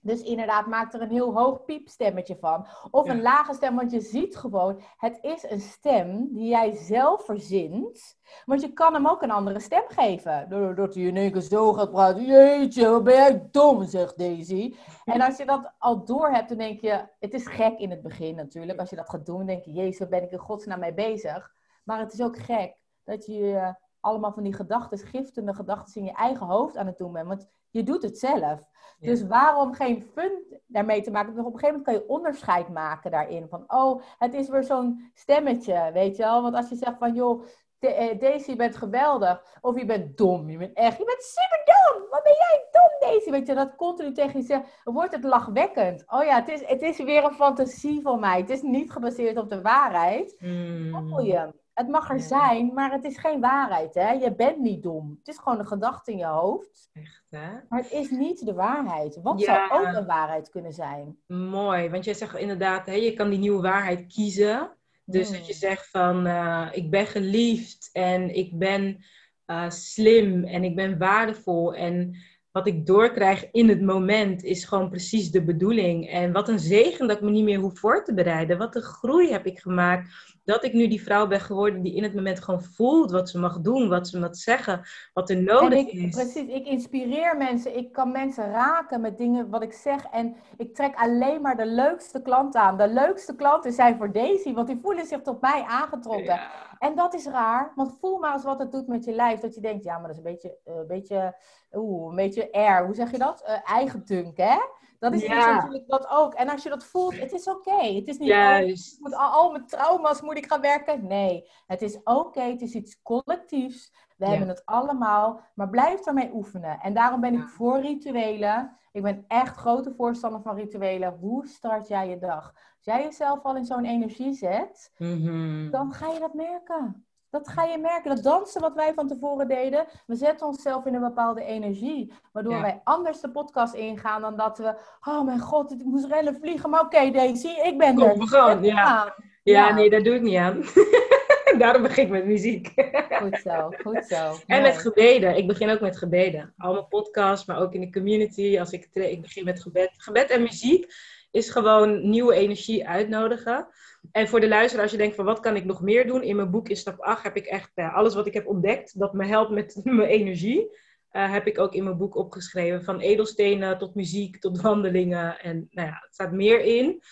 Dus inderdaad, maak er een heel hoog piepstemmetje van. Of een lage stem, want je ziet gewoon, het is een stem die jij zelf verzint. Want je kan hem ook een andere stem geven. Doordat hij in één keer zo gaat praten. Jeetje, wat ben jij dom, zegt Daisy. En als je dat al door hebt, dan denk je, het is gek in het begin natuurlijk. Als je dat gaat doen, dan denk je, jezus, waar ben ik in godsnaam mee bezig? Maar het is ook gek dat je allemaal van die gedachten, giftende gedachten in je eigen hoofd aan het doen bent. Want je doet het zelf. Dus waarom geen fun daarmee te maken? Want op een gegeven moment kan je onderscheid maken daarin. Van, oh, het is weer zo'n stemmetje, weet je wel? Want als je zegt van, joh, eh, Daisy, je bent geweldig. Of je bent dom. Je bent echt, je bent super dom. Wat ben jij dom, Daisy? Weet je, dat continu tegen je zegt, wordt het lachwekkend. Oh ja, het is, het is weer een fantasie van mij. Het is niet gebaseerd op de waarheid. Mm. je het mag er zijn, maar het is geen waarheid, hè? Je bent niet dom. Het is gewoon een gedachte in je hoofd. Echt, hè? Maar het is niet de waarheid. Wat zou ook een waarheid kunnen zijn? Mooi, want jij zegt inderdaad, hè, je kan die nieuwe waarheid kiezen. Dus dat je hmm. zegt van, uh, ik ben geliefd en ik ben uh, slim en ik ben waardevol en wat ik doorkrijg in het moment is gewoon precies de bedoeling. En wat een zegen dat ik me niet meer hoef voor te bereiden. Wat een groei heb ik gemaakt dat ik nu die vrouw ben geworden die in het moment gewoon voelt wat ze mag doen, wat ze mag zeggen, wat er nodig ik, is. Precies, ik inspireer mensen, ik kan mensen raken met dingen wat ik zeg en ik trek alleen maar de leukste klanten aan. De leukste klanten zijn voor Daisy, want die voelen zich tot mij aangetrokken. En dat is raar, want voel maar eens wat het doet met je lijf, dat je denkt, ja, maar dat is een beetje, uh, een beetje, oeh, een beetje air, hoe zeg je dat? Uh, eigen dunk, hè? Dat is natuurlijk dat ook. En als je dat voelt, het is oké. Het is niet, Juist. moet al, al mijn trauma's moet ik gaan werken. Nee, het is oké. Het is iets collectiefs. We hebben het allemaal. Maar blijf ermee oefenen. En daarom ben ik voor rituelen. Ik ben echt grote voorstander van rituelen. Hoe start jij je dag? Als jij jezelf al in zo'n energie zet, mhm. dan ga je dat merken. Dat ga je merken. Dat dansen wat wij van tevoren deden. We zetten onszelf in een bepaalde energie. Waardoor wij anders de podcast ingaan dan dat we... Oh mijn god, ik moest rennen vliegen. Maar oké okay, Daisy, ik ben er. we gaan. Ja. ja. nee, dat doe ik niet aan. Daarom begin ik met muziek. Goed zo, goed zo. En met gebeden. Ik begin ook met gebeden. Al mijn podcasts, maar ook in de community. Als ik, ik begin met gebed. Gebed en muziek is gewoon nieuwe energie uitnodigen. En voor de luisteraar, als je denkt van wat kan ik nog meer doen? In mijn boek in stap 8 heb ik echt alles wat ik heb ontdekt dat me helpt met mijn energie. Uh, heb ik ook in mijn boek opgeschreven. Van edelstenen tot muziek tot wandelingen. En nou ja, het staat meer in.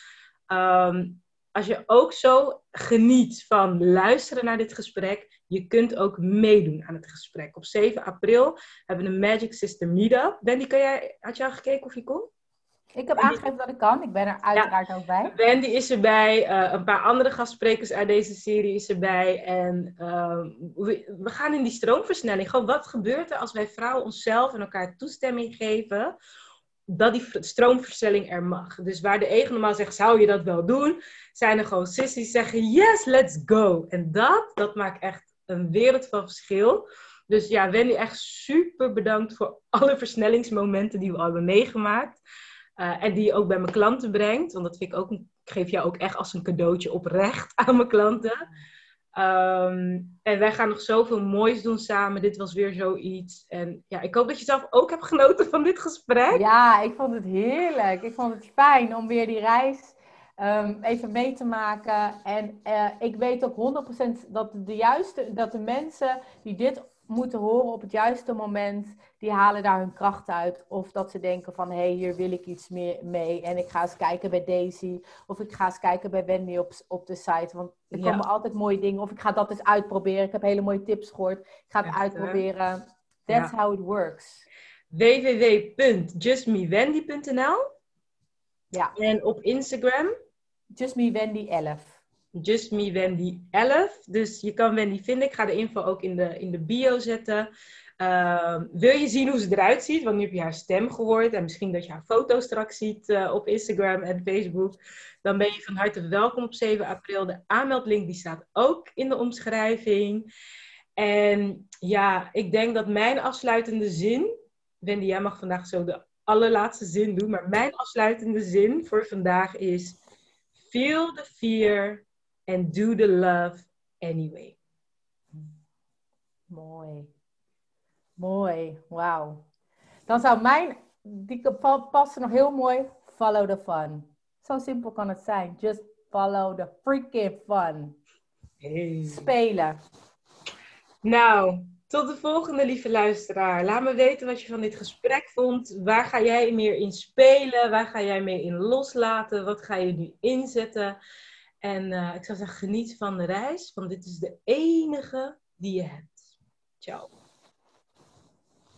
Ehm, als je ook zo geniet van luisteren naar dit gesprek, je kunt ook meedoen aan het gesprek. Op 7 april hebben we een Magic System Meetup. Wendy, kan jij, had je al gekeken of je kon? Ik heb aangegeven dat ik kan. Ik ben er uiteraard ook bij. Wendy is erbij. Uh, een paar andere gastsprekers uit deze serie is erbij. En uh, we, we, gaan in die stroomversnelling. Gewoon, wat gebeurt er als wij vrouwen onszelf en elkaar toestemming geven dat die stroomversnelling er mag? Dus waar de ego normaal zegt, zou je dat wel doen? Zijn er gewoon sissies die zeggen, yes, let's go. En dat, dat maakt echt een wereld van verschil. Dus ja, Wendy, echt super bedankt voor alle versnellingsmomenten die we al hebben meegemaakt. Uh, en die je ook bij mijn klanten brengt. Want dat vind ik ook, ik geef jou ook echt als een cadeautje oprecht aan mijn klanten. Um, en wij gaan nog zoveel moois doen samen. Dit was weer zoiets. En ja, ik hoop dat je zelf ook hebt genoten van dit gesprek. Ja, ik vond het heerlijk. Ik vond het fijn om weer die reis um, even mee te maken. En uh, ik weet ook 100% dat de juiste, dat de mensen die dit moeten horen op het juiste moment, die halen daar hun kracht uit. Of dat ze denken van, hé, hey, hier wil ik iets meer mee. En ik ga eens kijken bij Daisy. Of ik ga eens kijken bij Wendy op, op de site. Want er komen altijd mooie dingen. Of ik ga dat eens uitproberen. Ik heb hele mooie tips gehoord. Ik ga het uitproberen. That's how it works. www.justmewendy.nl Ja. En op Instagram? JustMeWendy11. Just Me Wendy 11. Dus je kan Wendy vinden. Ik ga de info ook in de, in de bio zetten. Ehm, wil je zien hoe ze eruit ziet? Want nu heb je haar stem gehoord. En misschien dat je haar foto straks ziet uh, op Instagram en Facebook. Dan ben je van harte welkom op 7 april. De aanmeldlink die staat ook in de omschrijving. En ja, ik denk dat mijn afsluitende zin... Wendy, jij mag vandaag zo de allerlaatste zin doen. Maar mijn afsluitende zin voor vandaag is... Feel the fear and do the love anyway. Mooi. Mooi, wauw. Dan zou mijn, die passen nog heel mooi, follow the fun. Zo simpel kan het zijn. Just follow the freaking fun. Hey. Spelen. Nou, tot de volgende, lieve luisteraar. Laat me weten wat je van dit gesprek vond. Waar ga jij meer in spelen? Waar ga jij meer in loslaten? Wat ga je nu inzetten? En uh, ik zou zeggen, geniet van de reis, want dit is de enige die je hebt. Ciao.